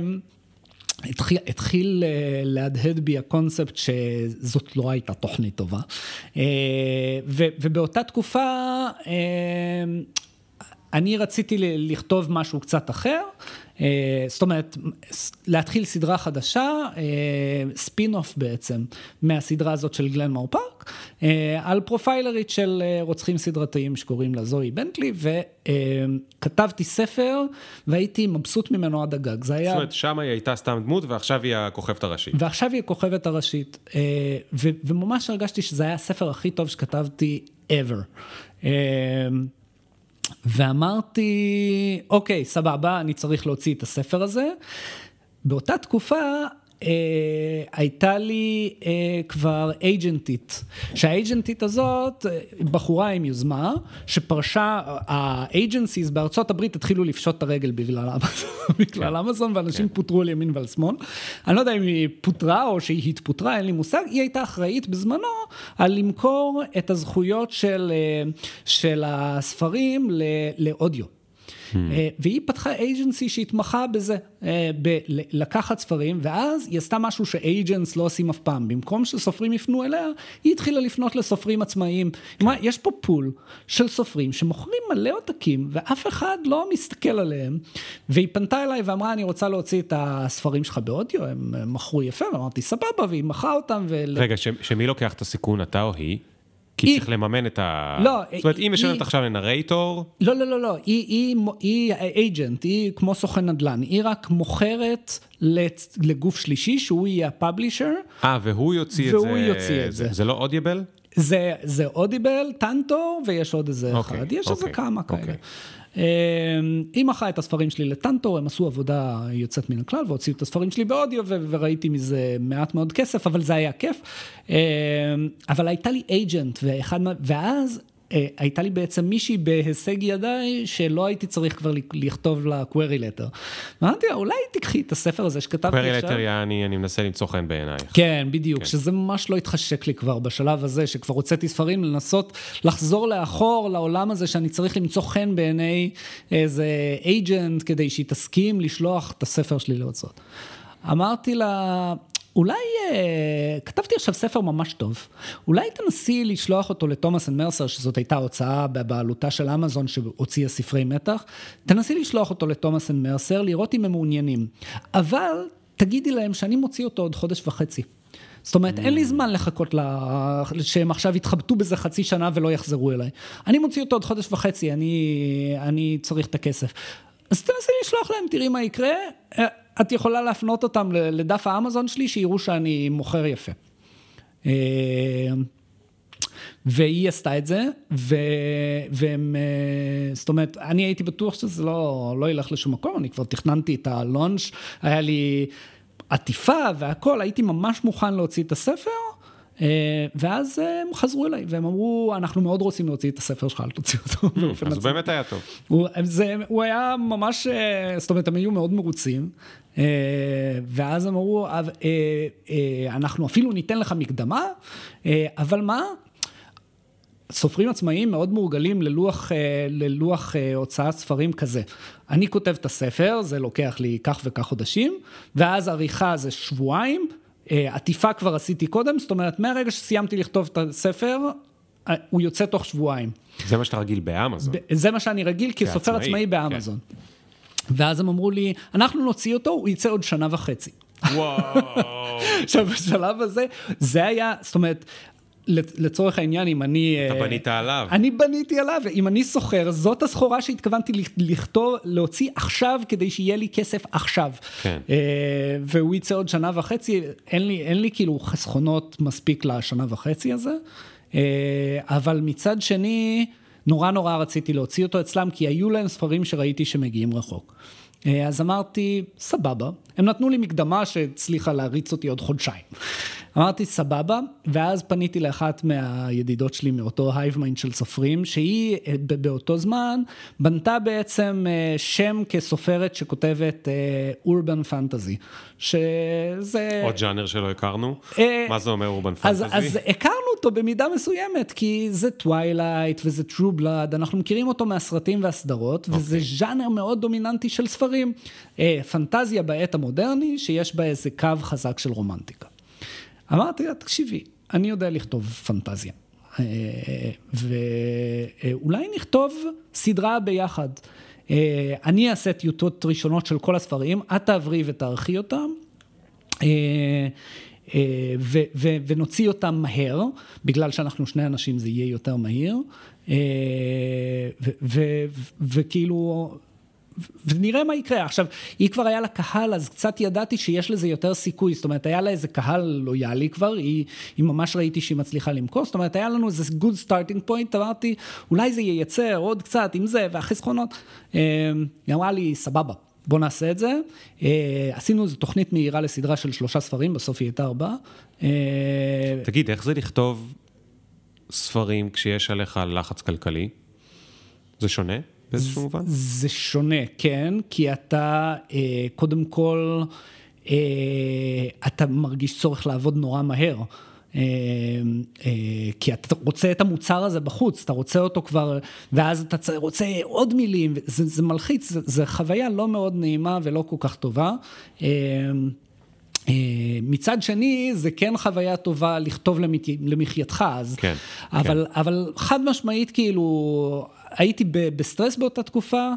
התחיל, התחיל אה, להדהד בי הקונספט שזאת לא הייתה תוכנית טובה. אה, ו, ובאותה תקופה אה, אני רציתי לכתוב משהו קצת אחר, אה, זאת אומרת, להתחיל סדרה חדשה, spin off בעצם, מהסדרה הזאת של Glenmore Park, אה, על פרופיילרית של אה, רוצחים סדרתיים שקוראים לה זוהי בנטלי, וכתבתי ספר והייתי מבסוט ממנו עד הגג. זה היה... זאת אומרת, שם היא הייתה סתם דמות, ועכשיו היא הכוכבת הראשית. ועכשיו היא הכוכבת הראשית, אה, ו- וממש הרגשתי שזה היה הספר הכי טוב שכתבתי ever. ואמרתי, אוקיי, סבבה, אני צריך להוציא את הספר הזה. באותה תקופה הייתה לי אה, כבר אייג'נטית, שהאייג'נטית הזאת, אה, בחורה עם יוזמה, שפרשה, האייג'נסיס בארצות הברית התחילו לפשוט את הרגל בגלל אמזון, בגלל אמזון, ואנשים פוטרו על ימין ועל שמאל. אני לא יודע אם היא פוטרה או שהיא התפוטרה, אין לי מושג, היא הייתה אחראית בזמנו על למכור את הזכויות של, אה, של הספרים לאודיו. אה, והיא פתחה אייג'נסי שהתמחה בזה, אה, בלקחת ספרים, ואז היא עשתה משהו שאייג'נס לא עושים אף פעם. במקום שסופרים יפנו אליה, היא התחילה לפנות לסופרים עצמאיים. היא אמרה, יש פה פול של סופרים שמוכרים מלא עותקים, ואף אחד לא מסתכל עליהם. והיא פנתה אליי ואמרה, אני רוצה להוציא את הספרים שלך באודיו, הם מכרו יפה, ואמרתי, סבבה, והיא מכרה אותם. ול... רגע, ש- שמי לוקח את הסיכון, אתה או היא? כי היא. צריך לממן את ה... לא, זאת אומרת, היא משלמת עכשיו לנרייטור, לא, לא, לא, לא, היא, היא, היא אייג'נט, היא כמו סוכן נדל"ן, היא רק מוכרת לגוף שלישי שהוא יהיה הפאבלישר, אה, והוא יוציא את זה. והוא יוציא את זה. זה לא אודיבל? זה, זה אודיבל, טנטור, ויש עוד איזה אוקיי, אחד, יש איזה אוקיי, כמה כאלה. אמ, היא מכרה את הספרים שלי לטנטור, הם עשו עבודה יוצאת מן הכלל והוציאו את הספרים שלי באודיו וראיתי מזה מעט מאוד כסף, אבל זה היה כיף. אמ, אבל הייתה לי אייג'נט. ואז... אה, הייתה לי בעצם מישהי בהישג ידיי שלא הייתי צריך כבר לכתוב לה query letter. אמרתי לה, אולי תקחי את הספר הזה שכתבתי עכשיו. לטר יעני, אני מנסה למצוא חן בעינייך. כן, בדיוק, כן. שזה ממש לא התחשק לי כבר בשלב הזה, שכבר הוצאתי ספרים, לנסות לחזור לאחור לעולם הזה שאני צריך למצוא חן בעיני איזה אייג'נט כדי שהיא תסכים לשלוח את הספר שלי להוצאות. אמרתי לה, אולי, אה, כתבתי עכשיו ספר ממש טוב, אולי תנסי לשלוח אותו ל Thomas & Mercer, שזאת הייתה הוצאה בבעלותה של אמזון שהוציאה ספרי מתח, תנסי לשלוח אותו ל Thomas & Mercer, לראות אם הם מעוניינים. אבל תגידי להם שאני מוציא אותו עוד חודש וחצי. זאת אומרת, אין לי זמן לחכות לה, שהם עכשיו יתחבטו בזה חצי שנה ולא יחזרו אליי. אני מוציא אותו עוד חודש וחצי, אני, אני צריך את הכסף. אז תנסי לשלוח להם, תראי מה יקרה. אה, את יכולה להפנות אותם לדף האמזון שלי, שיראו שאני מוכר יפה. והיא עשתה את זה, ו... והם, זאת אומרת, אני הייתי בטוח שזה לא, לא ילך לשום מקום, אני כבר תכננתי את הלונץ', היה לי עטיפה והכל, הייתי ממש מוכן להוציא את הספר, אה, ואז הם חזרו אליי, והם אמרו, אנחנו מאוד רוצים להוציא את הספר שלך, אל תוציא אותו. אז הוא באמת היה טוב. הוא, זה, הוא היה ממש, אה, זאת אומרת, הם היו מאוד מרוצים, אה, ואז הם אמרו, אנחנו אפילו ניתן לך מקדמה, אבל מה? סופרים עצמאיים מאוד מורגלים ללוח, ללוח הוצאת ספרים כזה. אני כותב את הספר, זה לוקח לי כך וכך חודשים, ואז עריכה זה שבועיים, אה, עטיפה כבר עשיתי קודם, זאת אומרת, מהרגע שסיימתי לכתוב את הספר, אה, הוא יוצא תוך שבועיים. זה מה שאתה רגיל באמזון. זה מה שאני רגיל כסופר עצמאי באמזון. כן. ואז הם אמרו לי, אנחנו נוציא אותו, הוא יצא עוד שנה וחצי. וואו. עכשיו, בשלב הזה, זה היה, זאת אומרת, לצורך העניין, אם אני... אתה אה, בנית עליו. אני בניתי עליו, אם אני סוחר, זאת הסחורה שהתכוונתי לכתוב, להוציא עכשיו, כדי שיהיה לי כסף עכשיו. כן. אה, והוא יצא עוד שנה וחצי, אין לי, אין לי כאילו חסכונות מספיק לשנה וחצי הזה, אה, אבל מצד שני, נורא נורא רציתי להוציא אותו אצלם, כי היו להם ספרים שראיתי שמגיעים רחוק. אז אמרתי, סבבה. הם נתנו לי מקדמה שהצליחה להריץ אותי עוד חודשיים. אמרתי סבבה, ואז פניתי לאחת מהידידות שלי מאותו ה hive mind של סופרים, שהיא אה, באותו זמן בנתה בעצם אה, שם כסופרת שכותבת urban אה, fantasy, שזה... עוד ז'אנר שלא הכרנו? מה זה אומר urban fantasy? אז, הכרנו אותו במידה מסוימת, כי זה Twilight וזה True Blood, אנחנו מכירים אותו מהסרטים והסדרות, okay. וזה אוקיי. ז'אנר מאוד דומיננטי של ספרים. פנטזיה בעת המודרני, שיש בה איזה קו חזק של רומנטיקה. אמרתי לה, תקשיבי, אני יודע לכתוב פנטזיה. אה, ואולי נכתוב סדרה ביחד. אה, אני אעשה טיוטות ראשונות של כל הספרים, את תעברי ותערכי אותם. אה, ו- ו- ונוציא אותם מהר, בגלל שאנחנו שני אנשים זה יהיה יותר מהיר, וכאילו ונראה מה יקרה. עכשיו, היא כבר היה לה קהל, אז קצת ידעתי שיש לזה יותר סיכוי, זאת אומרת, היה לה איזה קהל לויאלי כבר, היא, היא ממש ראיתי שהיא מצליחה למכור, זאת אומרת, היה לנו איזה good starting point, אמרתי, אולי זה ייצר עוד קצת עם זה, והחסכונות. אמ, היא אמרה לי, סבבה. בוא נעשה את זה. אה, עשינו איזו תוכנית מהירה לסדרה של שלושה ספרים, בסוף היא הייתה ארבעה. אה, תגיד, איך זה לכתוב ספרים כשיש עליך לחץ כלכלי? זה שונה? באיזשהו מובן? זה שונה, כן, כי אתה אה, קודם כל, אה, אתה מרגיש צורך לעבוד נורא מהר. אה, כי אתה רוצה את המוצר הזה בחוץ, אתה רוצה אותו כבר, ואז אתה רוצה עוד מילים, זה, זה מלחיץ, זה חוויה לא מאוד נעימה ולא כל כך טובה. מצד שני, זה כן חוויה טובה לכתוב למחייתך, אז, כן, אבל, כן. אבל חד משמעית, כאילו, הייתי בסטרס באותה תקופה, אה,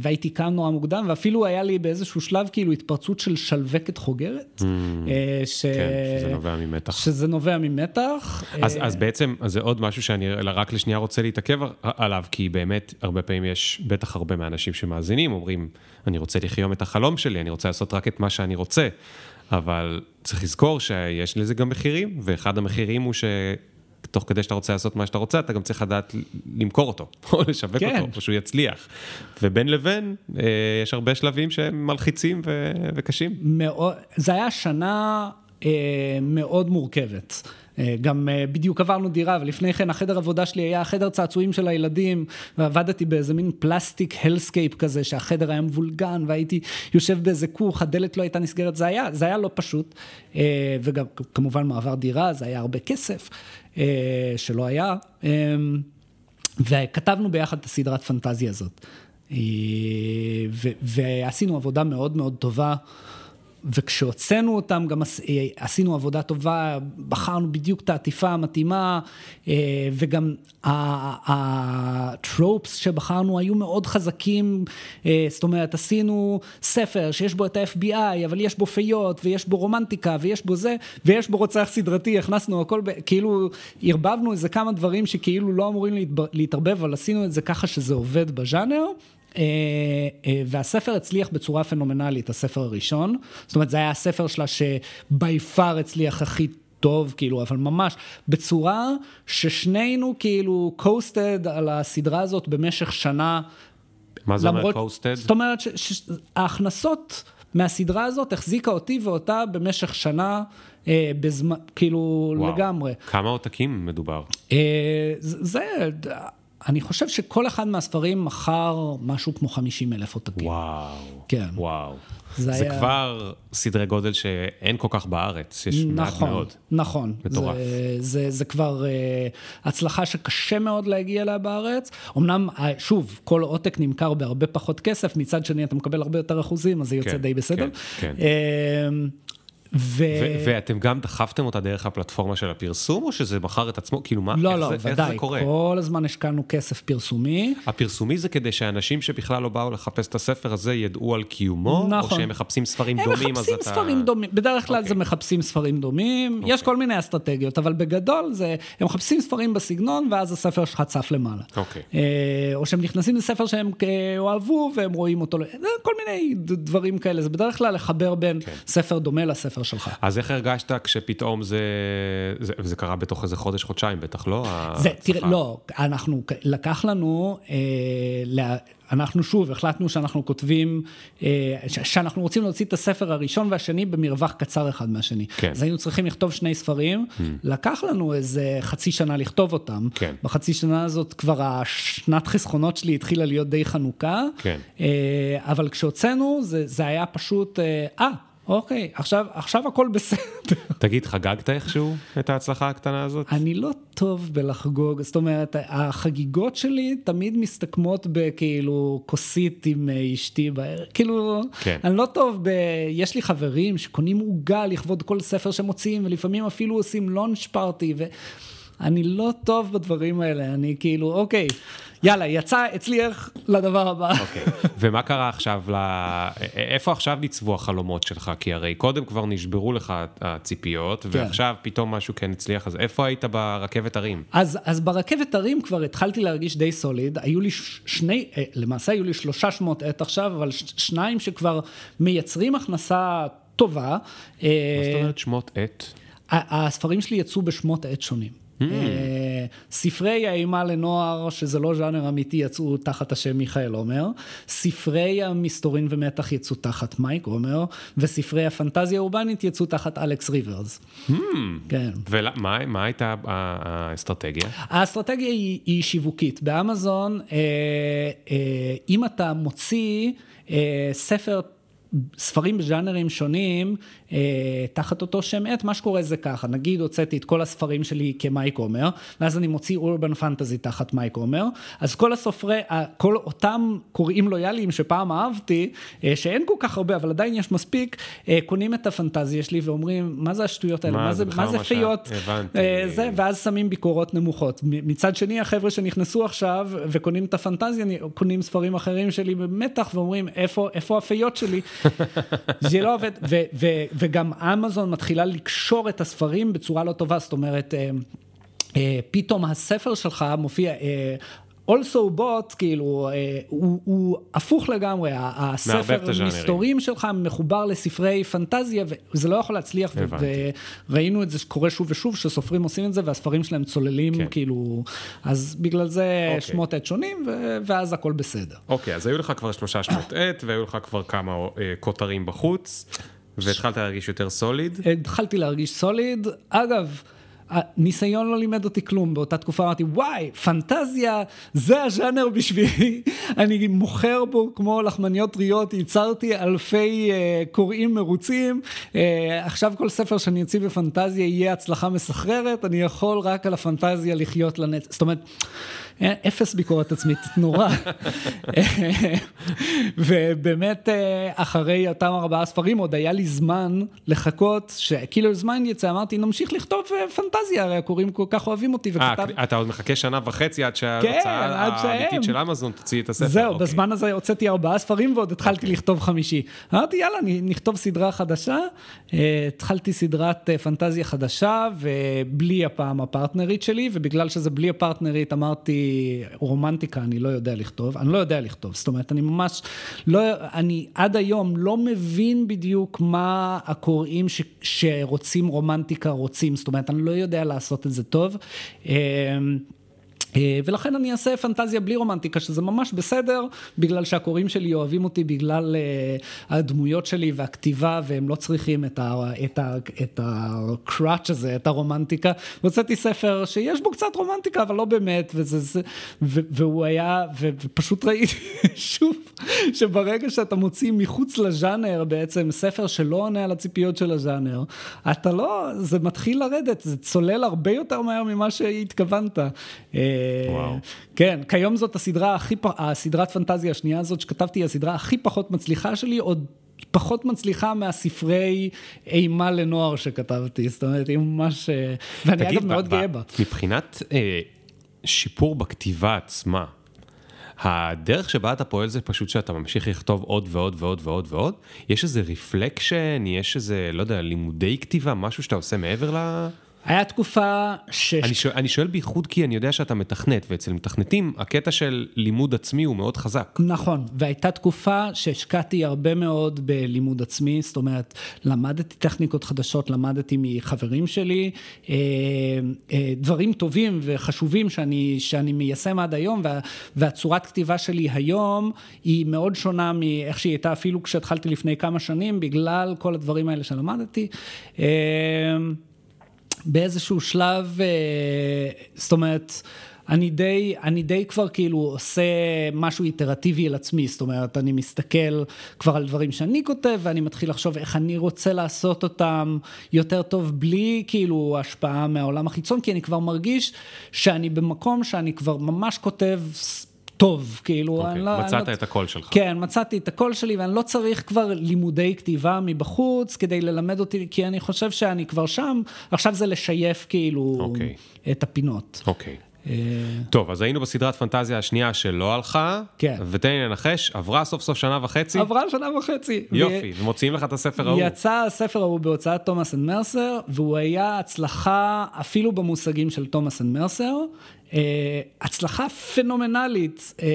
והייתי קם נורא מוקדם, ואפילו היה לי באיזשהו שלב כאילו התפרצות של שלווקת חוגרת. Mm, אה, ש... כן, שזה נובע ממתח. שזה נובע ממתח. אז, אז בעצם, אז זה עוד משהו שאני רק לשנייה רוצה להתעכב עליו, כי באמת, הרבה פעמים יש בטח הרבה מהאנשים שמאזינים, אומרים, אני רוצה לחיות את החלום שלי, אני רוצה לעשות רק את מה שאני רוצה. אבל צריך לזכור שיש לזה גם מחירים, ואחד המחירים הוא ש... תוך כדי שאתה רוצה לעשות מה שאתה רוצה, אתה גם צריך לדעת למכור אותו, או לשווק כן. אותו, או שהוא יצליח. ובין לבין, אה, יש הרבה שלבים שהם מלחיצים ו- וקשים. מאוד, זה היה שנה אה, מאוד מורכבת. אה, גם אה, בדיוק עברנו דירה, ולפני כן החדר עבודה שלי היה החדר צעצועים של הילדים, ועבדתי באיזה מין פלסטיק הלסקייפ כזה, שהחדר היה מבולגן, והייתי יושב באיזה כוך, הדלת לא הייתה נסגרת, זה היה, זה היה לא פשוט. אה, וגם כמובן מעבר דירה, זה היה הרבה כסף, שלא היה. וכתבנו ביחד את הסדרת פנטזיה הזאת. ועשינו עבודה מאוד מאוד טובה. וכשהוצאנו אותם גם אה, עשינו עבודה טובה, בחרנו בדיוק את העטיפה המתאימה, אה, וגם הטרופס שבחרנו היו מאוד חזקים, אה, זאת אומרת, עשינו ספר שיש בו את ה-FBI, אבל יש בו פיות, ויש בו רומנטיקה, ויש בו זה, ויש בו רוצח סדרתי, הכנסנו הכל, כאילו, ערבבנו איזה כמה דברים שכאילו לא אמורים להתערבב, אבל עשינו את זה ככה שזה עובד בז'אנר. אה, אה, והספר הצליח בצורה פנומנלית, הספר הראשון. זאת אומרת, זה היה הספר שלה שבי פאר הצליח הכי טוב, כאילו, אבל ממש בצורה ששנינו כאילו קוסטד על הסדרה הזאת במשך שנה. מה זה אומר קוסטד? זאת אומרת שההכנסות מהסדרה הזאת החזיקה אותי ואותה במשך שנה, אה, בזמן, כאילו וואו. לגמרי. כמה עותקים מדובר? אה, זה... אני חושב שכל אחד מהספרים מכר משהו כמו 50 אלף עותקים. וואו. כן. וואו. זה, זה היה... כבר סדרי גודל שאין כל כך בארץ, יש נכון, מעט מאוד. נכון, מטורף. זה, זה, זה כבר uh, הצלחה שקשה מאוד להגיע אליה בארץ. אמנם, uh, שוב, כל עותק נמכר בהרבה פחות כסף, מצד שני אתה מקבל הרבה יותר אחוזים, אז זה יוצא כן, די בסדר. כן, כן. Uh, ו... ו- ואתם גם דחפתם אותה דרך הפלטפורמה של הפרסום, או שזה מכר את עצמו? כאילו, מה, לא, איך, לא, זה, ודאי, איך זה קורה? כל הזמן השקענו כסף פרסומי. הפרסומי זה כדי שאנשים שבכלל לא באו לחפש את הספר הזה ידעו על קיומו, נכון. או שהם מחפשים ספרים הם דומים, מחפשים אז אתה... ספרים דומים, בדרך כלל אוקיי. זה מחפשים ספרים דומים, אוקיי. יש כל מיני אסטרטגיות, אבל בגדול זה, הם מחפשים ספרים בסגנון, ואז הספר שלך צף למעלה. אוקיי. אה, או שהם נכנסים לספר שהם אה, אוהבו, והם רואים אותו, כל מיני דברים כאלה, זה בדרך כלל לחבר בין כן. ספר דומה לספר שלך. אז איך הרגשת כשפתאום זה... זה, זה קרה בתוך איזה חודש, חודשיים בטח, לא? זה. תראה, לא, אנחנו, לקח לנו, אה, לה, אנחנו שוב החלטנו שאנחנו כותבים, אה, שאנחנו רוצים להוציא את הספר הראשון והשני במרווח קצר אחד מהשני. כן. אז היינו צריכים לכתוב שני ספרים, לקח לנו איזה חצי שנה לכתוב אותם. כן. בחצי שנה הזאת כבר השנת חסכונות שלי התחילה להיות די חנוכה. כן. אה, אבל כשהוצאנו, זה, זה היה פשוט, אה, אה, אוקיי, עכשיו, עכשיו הכל בסדר. תגיד, חגגת איכשהו את ההצלחה הקטנה הזאת? אני לא טוב בלחגוג, זאת אומרת, החגיגות שלי תמיד מסתכמות בכאילו כוסית עם אה, אשתי בערב, כאילו, כן. אני לא טוב ב... יש לי חברים שקונים עוגה לכבוד כל ספר שמוציאים, ולפעמים אפילו עושים לונץ' פארטי, ואני לא טוב בדברים האלה, אני כאילו, אוקיי, יאללה, יצא, הצליח לדבר הבא. אוקיי. ומה קרה עכשיו, ל... איפה עכשיו ניצבו החלומות שלך? כי הרי קודם כבר נשברו לך הציפיות, ועכשיו פתאום משהו כן הצליח, אז איפה היית ברכבת הרים? אז, אז ברכבת הרים כבר התחלתי להרגיש די סוליד, היו לי שני, אה, למעשה היו לי שלושה שמות עת עכשיו, אבל ש- שניים שכבר מייצרים הכנסה טובה. מה אה, זאת אומרת שמות? ה- הספרים שלי יצאו בשמות עת שונים. Hmm. אה, ספרי האימה לנוער, שזה לא ז'אנר אמיתי, יצאו תחת השם מיכאל עומר. ספרי המסתורין ומתח יצאו תחת מייק עומר, וספרי הפנטזיה האורבנית יצאו תחת אלכס ריברס. Hmm. כן. ומה מה הייתה האסטרטגיה? האסטרטגיה היא, היא שיווקית. באמזון, אה, אה, אם אתה מוציא אה, ספר, ספרים בז'אנרים שונים, תחת אותו שם עט, מה שקורה זה ככה, נגיד הוצאתי את כל הספרים שלי כמייק עומר, ואז אני מוציא אורבן פנטזי תחת מייק עומר, אז כל הסופרי, כל אותם קוראים לויאליים שפעם אהבתי, אה, שאין כל כך הרבה, אבל עדיין יש מספיק, אה, קונים את הפנטזיה שלי ואומרים, מה זה השטויות האלה? מה, מה זה מה זה פיות? הבנתי. אה, זה, ואז שמים ביקורות נמוכות. מצד שני, החבר'ה שנכנסו עכשיו וקונים את הפנטזיה, קונים ספרים אחרים שלי במתח ואומרים, איפה, איפה הפיות שלי? זה לא עובד, ו, ו, וגם אמזון מתחילה לקשור את הספרים בצורה לא טובה, זאת אומרת, אה, אה, פתאום הספר שלך מופיע... אה, also bought, כאילו, אה, הוא, הוא הפוך לגמרי, הספר. מסתורים שלך מחובר לספרי פנטזיה, וזה לא יכול להצליח, ו-. וראינו את זה שקורה שוב ושוב, שסופרים עושים את זה, והספרים שלהם צוללים, כן. כאילו, אז בגלל זה אוקיי. שמות עת שונים, ו- ואז הכל בסדר. אוקיי, אז היו לך כבר שלושה שמות עט, והיו לך כבר כמה אה, כותרים בחוץ, והתחלת להרגיש יותר סוליד. התחלתי להרגיש סוליד. אגב, הניסיון לא לימד אותי כלום, באותה תקופה אמרתי, וואי, פנטזיה, זה הז'אנר בשבילי, אני מוכר בו כמו לחמניות טריות, ייצרתי אלפי uh, קוראים מרוצים, uh, עכשיו כל ספר שאני אוציא בפנטזיה יהיה הצלחה מסחררת, אני יכול רק על הפנטזיה לחיות לנצח, זאת אומרת... אפס ביקורת עצמית, נורא. ובאמת, אה, אחרי אותם ארבעה ספרים, עוד היה לי זמן לחכות ש A Killer's Mind יצא, אמרתי, נמשיך לכתוב אה, פנטזיה, הרי הקוראים כל כך אוהבים אותי, אה, וכתב... אתה עוד מחכה שנה וחצי עד כן, שההוצאה שהם. האמיתית של אמזון תוציא את הספר. זהו, אוקיי. בזמן הזה הוצאתי ארבעה ספרים ועוד התחלתי לכתוב חמישי. אמרתי, יאללה, נכתוב סדרה חדשה. התחלתי סדרת פנטזיה חדשה, ובלי הפעם הפרטנרית שלי, ובגלל שזה בלי הפרטנרית, אמרתי, רומנטיקה אני לא יודע לכתוב, אני לא יודע לכתוב, זאת אומרת, אני ממש, לא, אני עד היום לא מבין בדיוק מה הקוראים ש, שרוצים רומנטיקה רוצים, זאת אומרת, אני לא יודע לעשות את זה טוב. אה, ולכן אני אעשה פנטזיה בלי רומנטיקה, שזה ממש בסדר, בגלל שהקוראים שלי אוהבים אותי בגלל אה, הדמויות שלי והכתיבה, והם לא צריכים את, ה, את, הקראץ' הזה, את הרומנטיקה. הוצאתי ספר שיש בו קצת רומנטיקה, אבל לא באמת, וזה, זה, ו, והוא היה, ו, ופשוט ראיתי שוב, שברגע שאתה מוציא מחוץ לז'אנר בעצם ספר שלא עונה על הציפיות של הז'אנר, אתה לא, זה מתחיל לרדת, זה צולל הרבה יותר מהר ממה שהתכוונת. וואו. כן, כיום זאת הסדרה הכי, הסדרת פנטזיה השנייה הזאת שכתבתי, היא הסדרה הכי פחות מצליחה שלי, עוד פחות מצליחה מהספרי אימה לנוער שכתבתי, זאת אומרת, היא ממש... אה, ואני אגב מאוד גאה בה. מבחינת אה, שיפור בכתיבה עצמה, הדרך שבה אתה פועל זה פשוט שאתה ממשיך לכתוב עוד ועוד ועוד ועוד ועוד? יש איזה רפלקשן, יש איזה, לא יודע, לימודי כתיבה, משהו שאתה עושה מעבר ל... היה תקופה ש... אני שואל, אני שואל בייחוד כי אני יודע שאתה מתכנת, ואצל מתכנתים הקטע של לימוד עצמי הוא מאוד חזק. נכון, והייתה תקופה שהשקעתי הרבה מאוד בלימוד עצמי, זאת אומרת, למדתי טכניקות חדשות, למדתי מחברים שלי, אה, אה, דברים טובים וחשובים שאני, שאני מיישם עד היום, וה, והצורת כתיבה שלי היום היא מאוד שונה מאיך שהיא הייתה אפילו כשהתחלתי לפני כמה שנים, בגלל כל הדברים האלה שלמדתי. אה, באיזשהו שלב, אה, זאת אומרת, אני די, אני די כבר כאילו עושה משהו איטרטיבי על עצמי, זאת אומרת, אני מסתכל כבר על דברים שאני כותב, ואני מתחיל לחשוב איך אני רוצה לעשות אותם יותר טוב, בלי כאילו השפעה מהעולם החיצון, כי אני כבר מרגיש שאני במקום שאני כבר ממש כותב טוב, כאילו, אוקיי, אני לא... אני מצאת לא... את הקול שלך. כן, מצאתי את הקול שלי, ואני לא צריך כבר לימודי כתיבה מבחוץ כדי ללמד אותי, כי אני חושב שאני כבר שם, עכשיו זה לשייף כאילו אוקיי. את הפינות. אוקיי. אה, טוב, אז היינו בסדרת פנטזיה השנייה שלא הלכה, כן. ותן לי לנחש, עברה סוף סוף שנה וחצי? עברה שנה וחצי. יופי, ומוציאים לך את הספר ההוא. יצא הספר ההוא בהוצאת Thomas & Mercer, והוא היה הצלחה אפילו במושגים של Thomas & Mercer. אה, הצלחה פנומנלית. אה,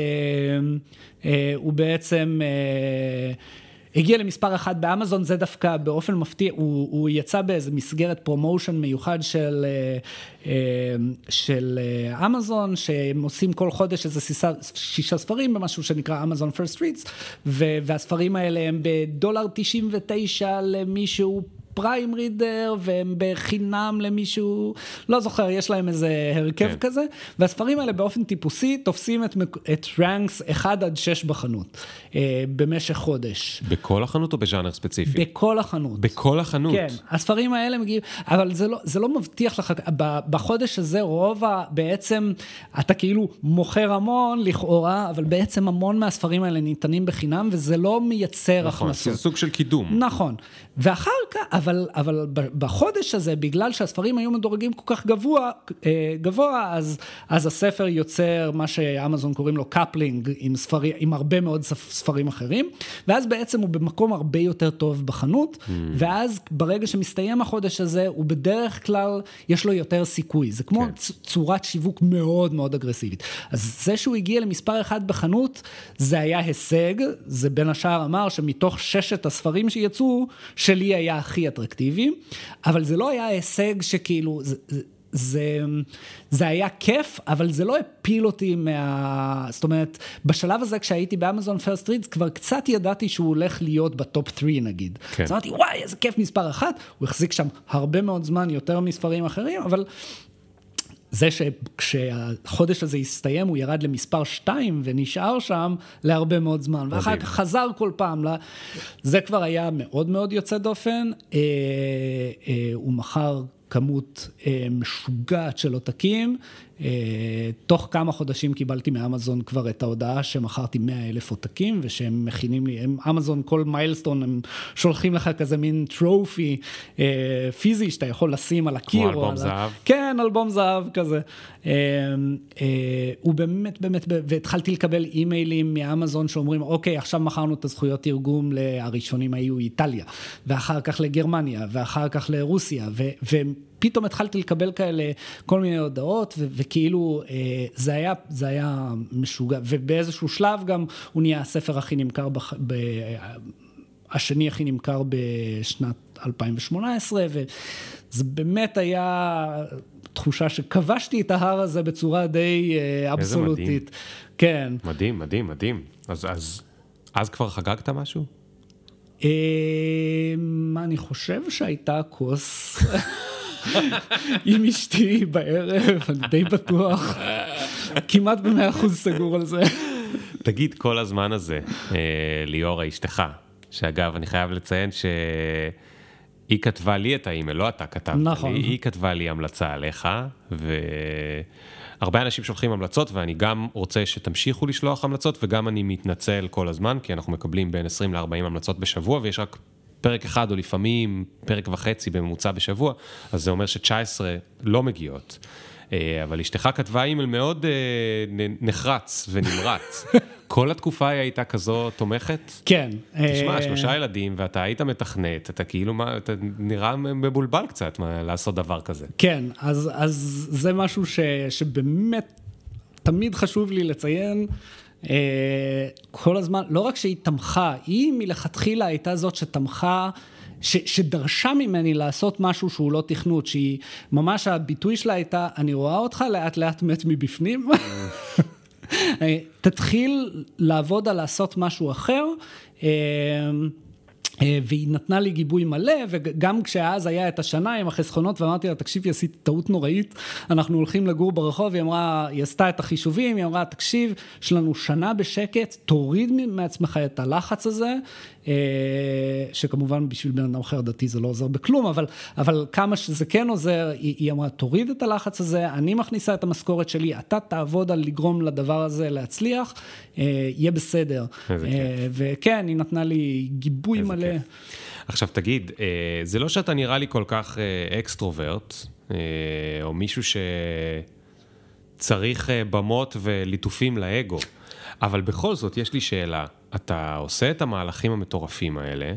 אה, הוא בעצם... הגיע למספר אחד באמזון, זה דווקא באופן מפתיע, הוא, הוא יצא באיזה מסגרת promotion מיוחד של, של אמזון, שהם עושים כל חודש איזה שישה, שישה ספרים במשהו שנקרא Amazon First Reads, והספרים האלה הם בדולר 99 למישהו. פריים רידר, והם בחינם למישהו, לא זוכר, יש להם איזה הרכב כן. כזה, והספרים האלה באופן טיפוסי תופסים את, את רנקס 1 עד 6 בחנות, אה, במשך חודש. בכל החנות או בז'אנר ספציפי? בכל החנות. בכל החנות? כן, הספרים האלה מגיעים, אבל זה לא, זה לא מבטיח לך, בחודש הזה רוב ה... בעצם, אתה כאילו מוכר המון לכאורה, אבל בעצם המון מהספרים האלה ניתנים בחינם, וזה לא מייצר נכון, הכנסות. זה סוג של קידום. נכון, ואחר כך, אבל, אבל בחודש הזה, בגלל שהספרים היו מדורגים כל כך גבוה, אה, גבוה, אז, אז הספר יוצר מה שאמזון קוראים לו קפלינג עם, ספרי, עם הרבה מאוד ספ- ספרים אחרים, ואז בעצם הוא במקום הרבה יותר טוב בחנות, Mm. ואז ברגע שמסתיים החודש הזה, הוא בדרך כלל, יש לו יותר סיכוי, זה כמו כן. צורת שיווק מאוד מאוד אגרסיבית. אז זה שהוא הגיע למספר אחד בחנות, זה היה הישג, זה בין השאר אמר שמתוך ששת הספרים שיצאו, שלי היה הכי אטרקטיבי, אבל זה לא היה הישג שכאילו, זה, זה, זה, זה היה כיף, אבל זה לא הפיל אותי מה... זאת אומרת, בשלב הזה כשהייתי באמזון פרסט רידס, כבר קצת ידעתי שהוא הולך להיות בטופ 3 נגיד. כן. אז אמרתי, וואי, איזה כיף מספר אחת, הוא החזיק שם הרבה מאוד זמן, יותר מספרים אחרים, אבל... זה שכשהחודש הזה הסתיים, הוא ירד למספר 2 ונשאר שם להרבה מאוד זמן, ואחר. כך חזר כל פעם, ל- זה כבר היה מאוד מאוד יוצא דופן, אה, אה, הוא מכר כמות אה, משוגעת של עותקים, תוך כמה חודשים קיבלתי מאמזון כבר את ההודעה שמכרתי 100 אלף עותקים, ושהם מכינים לי, הם, אמזון כל מיילסטון, הם שולחים לך כזה מין טרופי אה, פיזי שאתה יכול לשים על הקיר. או אלבום על ה- זהב. כן, אלבום זהב כזה. אה, אה, הוא באמת, באמת, והתחלתי לקבל אימיילים מאמזון שאומרים, אוקיי, עכשיו מכרנו את הזכויות תרגום, הראשונים היו איטליה, ואחר כך לגרמניה, ואחר כך לרוסיה, ו- פתאום התחלתי לקבל כאלה כל מיני הודעות, ו- וכאילו זה היה, זה היה משוגע, ובאיזשהו שלב גם הוא נהיה הספר הכי נמכר, בח- ב- השני הכי נמכר בשנת 2018, וזה באמת היה תחושה שכבשתי את ההר הזה בצורה די אבסולוטית. מדהים. כן. מדהים, מדהים, מדהים. אז, אז, אז כבר חגגת משהו? מה אני חושב שהייתה כוס עם אשתי בערב, אני די בטוח, כמעט במאה אחוז סגור על זה. תגיד, כל הזמן הזה, ליאורה אשתך, שאגב, אני חייב לציין שהיא כתבה לי את האימייל, לא אתה כתבת נכון. לי, היא כתבה לי המלצה עליך, והרבה אנשים שולחים המלצות, ואני גם רוצה שתמשיכו לשלוח המלצות, וגם אני מתנצל כל הזמן, כי אנחנו מקבלים בין 20 ל-40 המלצות בשבוע, ויש רק פרק אחד, או לפעמים פרק וחצי בממוצע בשבוע, אז זה אומר ש-19 לא מגיעות. אבל אשתך כתבה אימייל מאוד נחרץ ונמרץ. כל התקופה היא הייתה כזו תומכת? כן. תשמע, שלושה ילדים, ואתה היית מתכנת, אתה כאילו, מה, אתה נראה מבולבל קצת מה, לעשות דבר כזה. כן, אז, אז זה משהו ש, שבאמת תמיד חשוב לי לציין. כל הזמן, לא רק שהיא תמכה, היא מלכתחילה הייתה זאת שתמכה ש, שדרשה ממני לעשות משהו שהוא לא תכנות, שהיא, ממש הביטוי שלה הייתה, אני רואה אותך לאט לאט מת מבפנים. תתחיל לעבוד על לעשות משהו אחר. והיא נתנה לי גיבוי מלא, וגם כשאז היה את השנה עם החסכונות, ואמרתי לה, תקשיבי, עשיתי טעות נוראית, אנחנו הולכים לגור ברחוב, היא אמרה, היא עשתה את החישובים, היא אמרה, תקשיב, יש לנו שנה בשקט, תוריד מעצמך את הלחץ הזה, שכמובן בשביל בן אדם אחר דתי זה לא עוזר בכלום, אבל, אבל כמה שזה כן עוזר, היא, היא אמרה, תוריד את הלחץ הזה, אני מכניסה את המשכורת שלי, אתה תעבוד על לגרום לדבר הזה להצליח, יהיה בסדר. וכן, היא נתנה לי גיבוי מלא. עכשיו תגיד, זה לא שאתה נראה לי כל כך אקסטרוברט, או מישהו שצריך במות וליטופים לאגו, אבל בכל זאת יש לי שאלה, אתה עושה את המהלכים המטורפים האלה,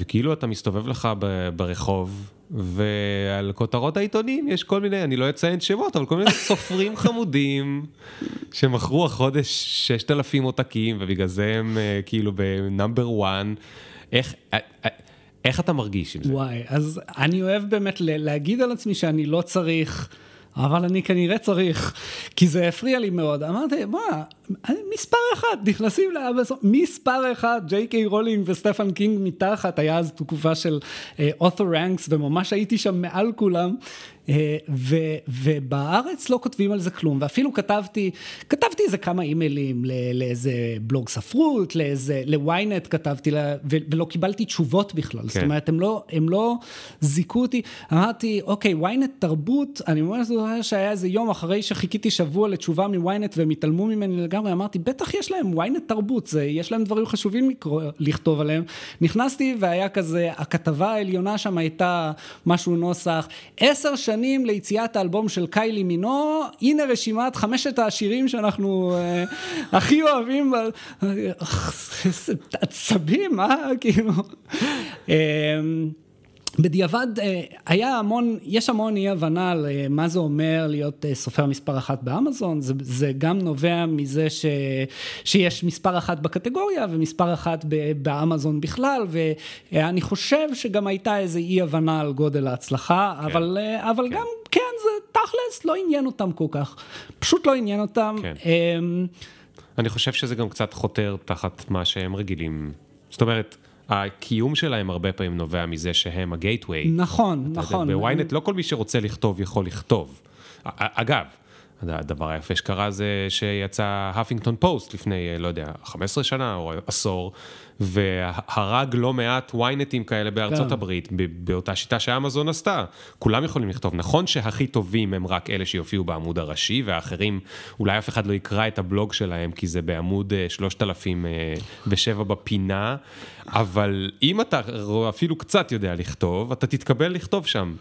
וכאילו אתה מסתובב לך ברחוב, ועל כותרות העיתונים יש כל מיני, אני לא אציין שמות, אבל כל מיני סופרים חמודים, שמכרו החודש 6,000 עותקים, ובגלל זה הם כאילו בנאמבר 1. איך, איך אתה מרגיש עם זה? וואי, אז אני אוהב באמת להגיד על עצמי שאני לא צריך, אבל אני כנראה צריך, כי זה הפריע לי מאוד. אמרתי, מה, מספר אחד, נכנסים לאמזון, מספר אחד, ג'יי קיי רולינג וסטפן קינג מתחת, היה אז תקופה של author uh, ranks, וממש הייתי שם מעל כולם. Uh, ו, ובארץ לא כותבים על זה כלום, ואפילו כתבתי, כתבתי איזה כמה אימיילים לאיזה בלוג ספרות, לאיזה, לוויינט כתבתי, לה, ו, ולא קיבלתי תשובות בכלל, כן. זאת אומרת, הם לא, הם לא זיכו אותי, אמרתי, אוקיי, וויינט תרבות, אני ממש זוכר שהיה איזה יום אחרי שחיכיתי שבוע לתשובה מוויינט והם התעלמו ממני לגמרי, אמרתי, בטח יש להם וויינט תרבות, זה, יש להם דברים חשובים לקרוא, לכתוב עליהם. נכנסתי והיה כזה, הכתבה העליונה שם הייתה משהו נוסח, עשר שנים ליציאת האלבום של קיילי מינו, הנה רשימת חמשת השירים שאנחנו אה, הכי אוהבים, איזה עצבים, אה, כאילו. אה, בדיעבד היה המון, יש המון אי הבנה על מה זה אומר להיות סופר מספר אחת באמזון, זה, זה גם נובע מזה ש, שיש מספר אחת בקטגוריה ומספר אחת באמזון בכלל, ואני חושב שגם הייתה איזו אי הבנה על גודל ההצלחה, כן, אבל, אבל כן. גם כן, זה תכלס לא עניין אותם כל כך, פשוט לא עניין אותם. כן. אני חושב שזה גם קצת חותר תחת מה שהם רגילים, זאת אומרת, הקיום שלהם הרבה פעמים נובע מזה שהם הגייטווי. נכון, נכון. בוויינט לא כל מי שרוצה לכתוב יכול לכתוב. אגב, הדבר היפה שקרה זה שיצא הפינגטון פוסט לפני, לא יודע, 15 שנה או עשור, והרג לא מעט וויינטים כאלה בארצות כן. הברית, באותה שיטה שאמזון עשתה. כולם יכולים לכתוב. נכון שהכי טובים הם רק אלה שיופיעו בעמוד הראשי, והאחרים, אולי אף אחד לא יקרא את הבלוג שלהם, כי זה בעמוד 3007 בפינה, אבל אם אתה אפילו קצת יודע לכתוב, אתה תתקבל לכתוב שם.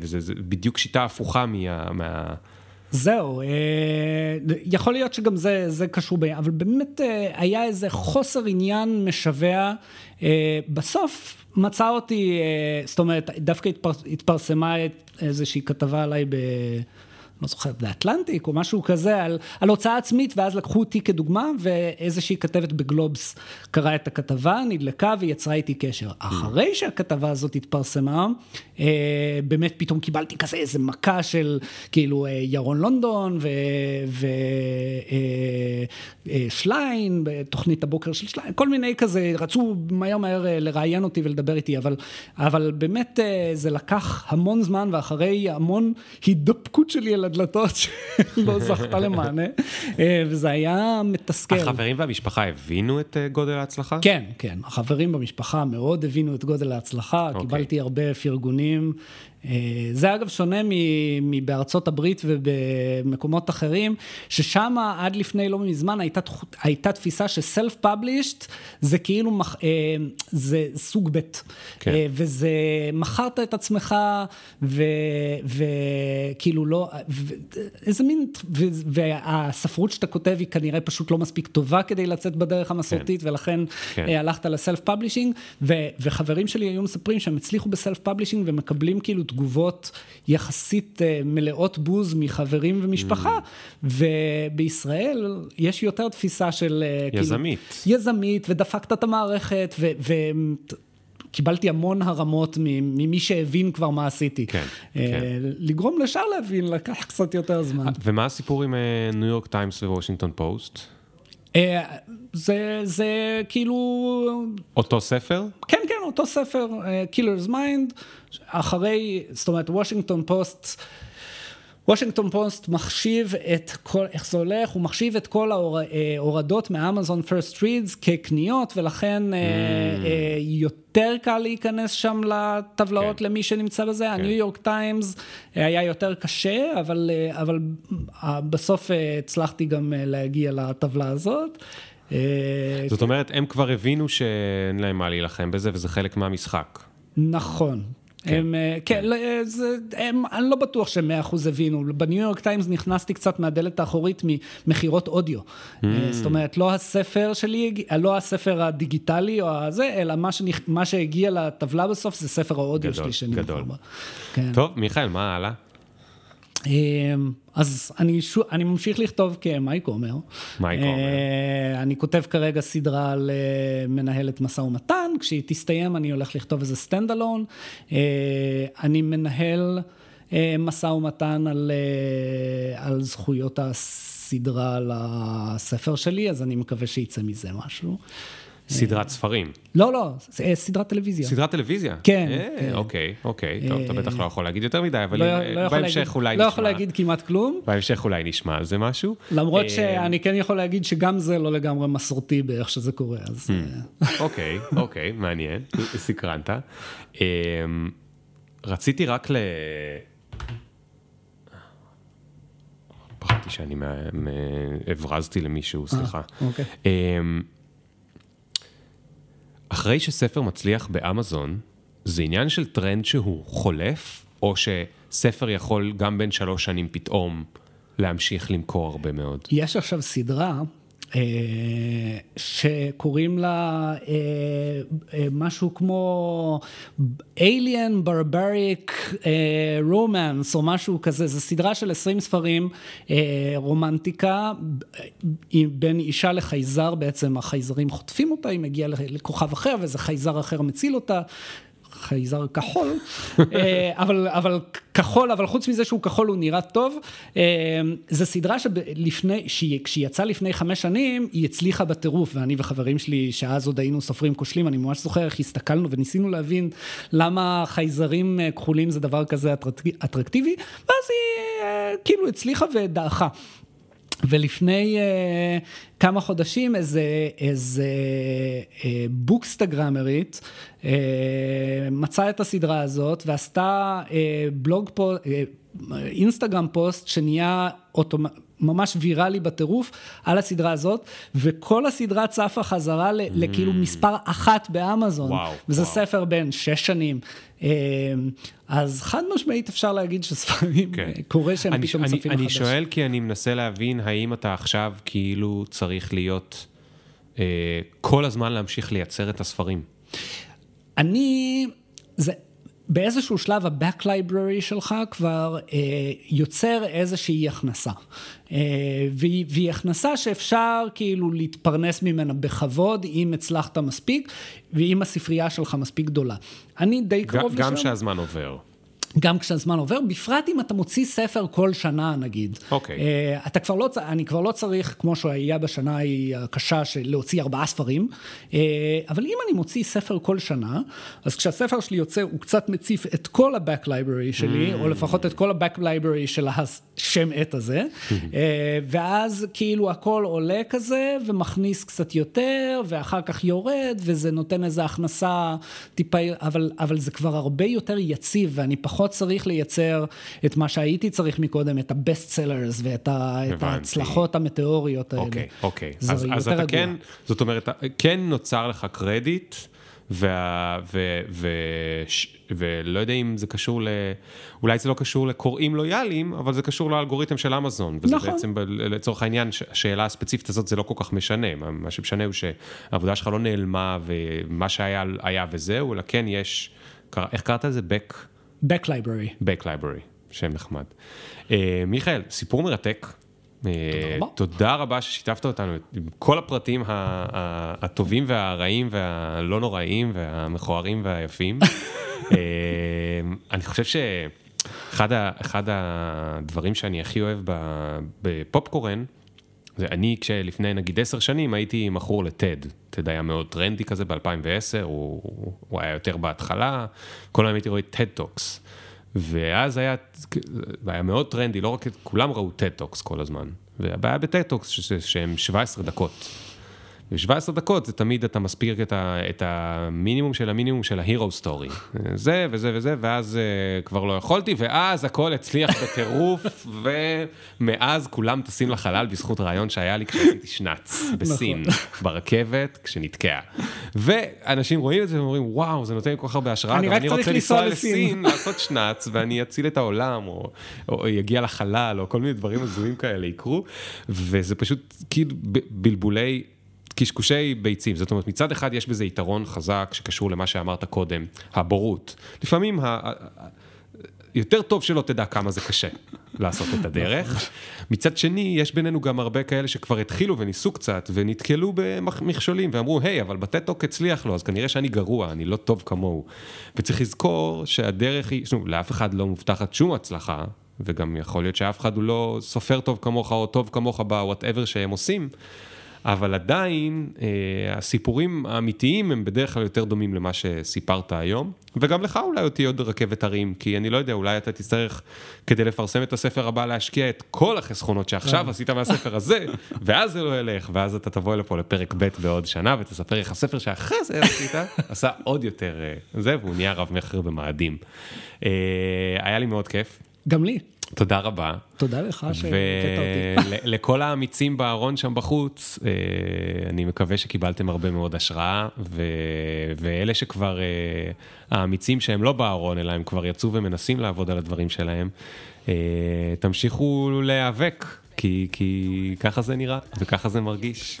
וזו בדיוק שיטה הפוכה מה... מה זהו, אה, יכול להיות שגם זה, זה קשור, ב... אבל באמת אה, היה איזה חוסר עניין משווע. אה, בסוף מצא אותי, זאת אומרת, דווקא התפר... התפרסמה איזושהי כתבה עליי ב... לא זוכר, באטלנטיק או משהו כזה, על, על הוצאה עצמית, ואז לקחו אותי כדוגמה, ואיזושהי כתבת בגלובס קראה את הכתבה, נדלקה ויצרה איתי קשר. אחרי שהכתבה הזאת התפרסמה, אה, באמת פתאום קיבלתי כזה איזה מכה של כאילו אה, ירון לונדון ושליין, אה, אה, בתוכנית הבוקר של שליין, כל מיני כזה, רצו מהר מהר אה, לראיין אותי ולדבר איתי, אבל, אבל באמת אה, זה לקח המון זמן, ואחרי המון הידפקות שלי על הדלתות שלא זכתה למענה, אה, וזה היה מתסכל. החברים והמשפחה הבינו את אה, גודל ההצלחה? כן, כן, החברים במשפחה מאוד הבינו את גודל ההצלחה, okay. אוקיי. קיבלתי הרבה פרגונים. אה, זה אגב שונה מבארצות הברית ובמקומות אחרים, ששם עד לפני לא מזמן הייתה, הייתה תפיסה ש self published זה כאילו, אה, זה סוג ב', כן. אה, וזה מכרת את עצמך וכאילו לא, ו, איזה מין, ו, והספרות שאתה כותב היא כנראה פשוט לא מספיק טובה כדי לצאת בדרך המסורתית, כן. ולכן כן. הלכת ל self publishing, וחברים שלי היו מספרים שהם הצליחו ב self publishing ומקבלים כאילו תגובות יחסית אה, מלאות בוז מחברים ומשפחה, mm. ובישראל יש יותר תפיסה של... אה, כאילו, יזמית. כאילו, יזמית, ודפקת את המערכת, ו... ו קיבלתי המון הרמות ממי שהבין כבר מה עשיתי. כן, אה, כן. לגרום לשאר להבין לקח קצת יותר זמן. ומה הסיפור עם ניו יורק טיימס ווושינגטון פוסט? זה, זה כאילו... אותו ספר? כן, כן, אותו ספר, Killer's Mind, אחרי, זאת אומרת, וושינגטון פוסט, וושינגטון פוסט מחשיב את כל, איך זה הולך, הוא מחשיב את כל ההורדות מאמזון First Reads כקניות, ולכן mm. יותר קל להיכנס שם לטבלאות כן. למי שנמצא בזה. כן. הניו יורק טיימס היה יותר קשה, אבל, אבל בסוף הצלחתי גם להגיע לטבלה הזאת. זאת אומרת, הם כבר הבינו שאין להם מה להילחם בזה, וזה חלק מהמשחק. נכון. כן, הם, אה, כן, כן. אה, זה, הם, אני לא בטוח שהם מאה אחוז הבינו. בניו יורק טיימס נכנסתי קצת מהדלת האחורית ממכירות אודיו. Mm. זאת אומרת, לא הספר שלי, לא הספר הדיגיטלי או הזה, אלא מה, שנכ... מה שהגיע לטבלה בסוף זה ספר האודיו גדול, שלי שאני גדול. כן. טוב, מיכאל, מה הלאה? אמ, אז אני, ש... אני ממשיך לכתוב כמייק עומר. מייק עומר. אה, אני כותב כרגע סדרה על אה, מנהלת משא ומתן, כשהיא תסתיים אני הולך לכתוב איזה standalone. אה, אני מנהל משא ומתן על, על זכויות הסדרה לספר שלי, אז אני מקווה שיצא מזה משהו. סדרת ספרים. לא, לא, אה, סדרת טלוויזיה. סדרת טלוויזיה? כן. אה, כן. אוקיי, אוקיי. טוב, אתה בטח לא יכול להגיד יותר מדי, אבל לא, לא בהמשך אולי נשמע. לא יכול להגיד כמעט כלום. בהמשך אולי נשמע על זה משהו. למרות אה, שאני כן יכול להגיד שגם זה לא לגמרי מסורתי באיך שזה קורה, אז... Hmm. אוקיי, אוקיי, מעניין, סקרנת. רציתי רק ל... פחדתי שאני הברזתי למישהו, סליחה. אוקיי. אחרי שספר מצליח באמזון, זה עניין של טרנד שהוא חולף, או שספר יכול גם בין שלוש שנים פתאום להמשיך למכור הרבה מאוד? יש עכשיו סדרה שקוראים לה אה, אה, משהו כמו Alien Barbaric Romance או משהו כזה, זו סדרה של 20 ספרים, רומנטיקה, בין אישה לחייזר, בעצם החייזרים חוטפים אותה, היא מגיעה לכוכב אחר ואיזה חייזר אחר מציל אותה, חייזר כחול, אה, אבל, אבל כחול, אבל חוץ מזה שהוא כחול הוא נראה טוב. אה, זו סדרה שלפני, כשהיא יצאה לפני חמש שנים, היא הצליחה בטירוף, ואני וחברים שלי, שאז עוד היינו סופרים כושלים, אני ממש זוכר איך הסתכלנו וניסינו להבין למה חייזרים אה, כחולים זה דבר כזה אטרקטיבי, ואז היא כאילו הצליחה ודעכה. ולפני uh, כמה חודשים איזה, איזה uh, בוקסטגרמרית uh, מצאה את הסדרה הזאת ועשתה uh, בלוג פה, uh, אינסטגרם פוסט שנהיה אוטומט... ממש ויראלי בטירוף על הסדרה הזאת, וכל הסדרה צפה חזרה ל, לכאילו מספר אחת באמזון. וואו, וזה וואו. ספר בן שש שנים. אה, אז חד משמעית אפשר להגיד שספרים, כן. אה, קורה שהם אני, פתאום אני, צפים אני מחדש. שואל כי אני מנסה להבין האם אתה עכשיו כאילו צריך להיות אה, כל הזמן להמשיך לייצר את הספרים. אני, זה, באיזשהו שלב ה-back library שלך כבר אה, יוצר איזושהי הכנסה. אה, והיא, והיא הכנסה שאפשר כאילו להתפרנס ממנה בכבוד, אם הצלחת מספיק, ואם הספרייה שלך מספיק גדולה. אני די קרוב גם לשם. שהזמן עובר. גם כשהזמן עובר, בפרט אם אתה מוציא ספר כל שנה נגיד. אוקיי. אה, אתה כבר לא, אני כבר לא צריך, כמו שהיה בשנה ההיא הקשה, של להוציא ארבעה ספרים, אה, אבל אם אני מוציא ספר כל שנה, אז כשהספר שלי יוצא, הוא קצת מציף את כל ה-back library שלי, Mm. או לפחות את כל ה-back library של השם עת הזה, אה, ואז כאילו הכל עולה כזה, ומכניס קצת יותר, ואחר כך יורד, וזה נותן איזו הכנסה טיפה, אבל, אבל זה כבר הרבה יותר יציב, ואני פחות צריך לייצר את מה שהייתי צריך מקודם, את ה-best sellers ואת ה, את. ההצלחות המטאוריות האלה. אוקיי, אוקיי. זה אז, אז אתה רגוע. כן, זאת אומרת, כן נוצר לך קרדיט, וה, ו, ו, ש, ולא יודע אם זה קשור ל... אולי זה לא קשור לקוראים לויאליים, אבל זה קשור לאלגוריתם של אמזון. וזה נכון. בעצם, ב- לצורך העניין, השאלה הספציפית הזאת זה לא כל כך משנה. מה- שמשנה הוא שהעבודה שלך לא נעלמה, ומה שהיה היה וזהו, אלא כן יש, איך קראת לזה? Back, back library. Back Library, שם נחמד. אה, מיכאל, סיפור מרתק. אה, רבה. תודה רבה ששיתפת אותנו עם כל הפרטים הטובים והרעים והלא נוראים והמכוערים והיפים. אה, אני חושב שאחד הדברים שאני הכי אוהב בפופקורן, זה אני כשלפני נגיד עשר שנים הייתי מכור לטד. טד היה מאוד טרנדי כזה ב-2010, הוא, הוא היה יותר בהתחלה, כל היום הייתי רואה TED Talks. ואז היה, היה מאוד טרנדי, לא רק, כולם ראו TED Talks כל הזמן. והבעיה ב TED Talks שהם 17 דקות. ו-17 דקות זה תמיד אתה מספיק את, ה, את המינימום של המינימום של ה hero story. זה וזה וזה, ואז uh, כבר לא יכולתי, ואז הכל הצליח בטירוף, ומאז כולם טסים לחלל בזכות רעיון שהיה לי כשעשיתי שנץ בסין, ברכבת, כשנתקע. ואנשים רואים את זה ואומרים, וואו, זה נותן לי כל כך הרבה השראה, אני אני רוצה לנסוע לסין." לעשות שנץ, ואני אציל את העולם, או, או יגיע לחלל, או כל מיני דברים הזויים כאלה יקרו, וזה פשוט כאילו בלבולי קשקושי ביצים. זאת אומרת, מצד אחד יש בזה יתרון חזק שקשור למה שאמרת קודם, הבורות. לפעמים ה... יותר טוב שלא תדע כמה זה קשה לעשות את הדרך. מצד שני, יש בינינו גם הרבה כאלה שכבר התחילו וניסו קצת ונתקלו במכשולים ואמרו, היי, אבל בטטוק הצליח לו, אז כנראה שאני גרוע, אני לא טוב כמוהו. וצריך לזכור שהדרך היא, שוב, לאף אחד לא מובטחת שום הצלחה, וגם יכול להיות שאף אחד הוא לא סופר טוב כמוך או טוב כמוך ב-whatever שהם עושים. אבל עדיין אה, הסיפורים האמיתיים הם בדרך כלל יותר דומים למה שסיפרת היום, וגם לך אולי עוד תהיה עוד רכבת הרים, כי אני לא יודע, אולי אתה תצטרך כדי לפרסם את הספר הבא להשקיע את כל החסכונות שעכשיו עשית מהספר הזה, ואז זה לא ילך, ואז אתה תבוא לפה לפרק ב' בעוד שנה ותספר איך הספר שאחרי זה עשית, עשה עוד יותר אה, זה, והוא נהיה רב מכר במאדים. אה, היה לי מאוד כיף, גם לי. תודה רבה. תודה לך שהבאת אותי. ולכל האמיצים בארון שם בחוץ, אה, אני מקווה שקיבלתם הרבה מאוד השראה, ו... ואלה שכבר, אה, האמיצים שהם לא בארון, אלא הם כבר יצאו ומנסים לעבוד על הדברים שלהם, אה, תמשיכו להיאבק. כי, כי ככה זה נראה וככה זה מרגיש.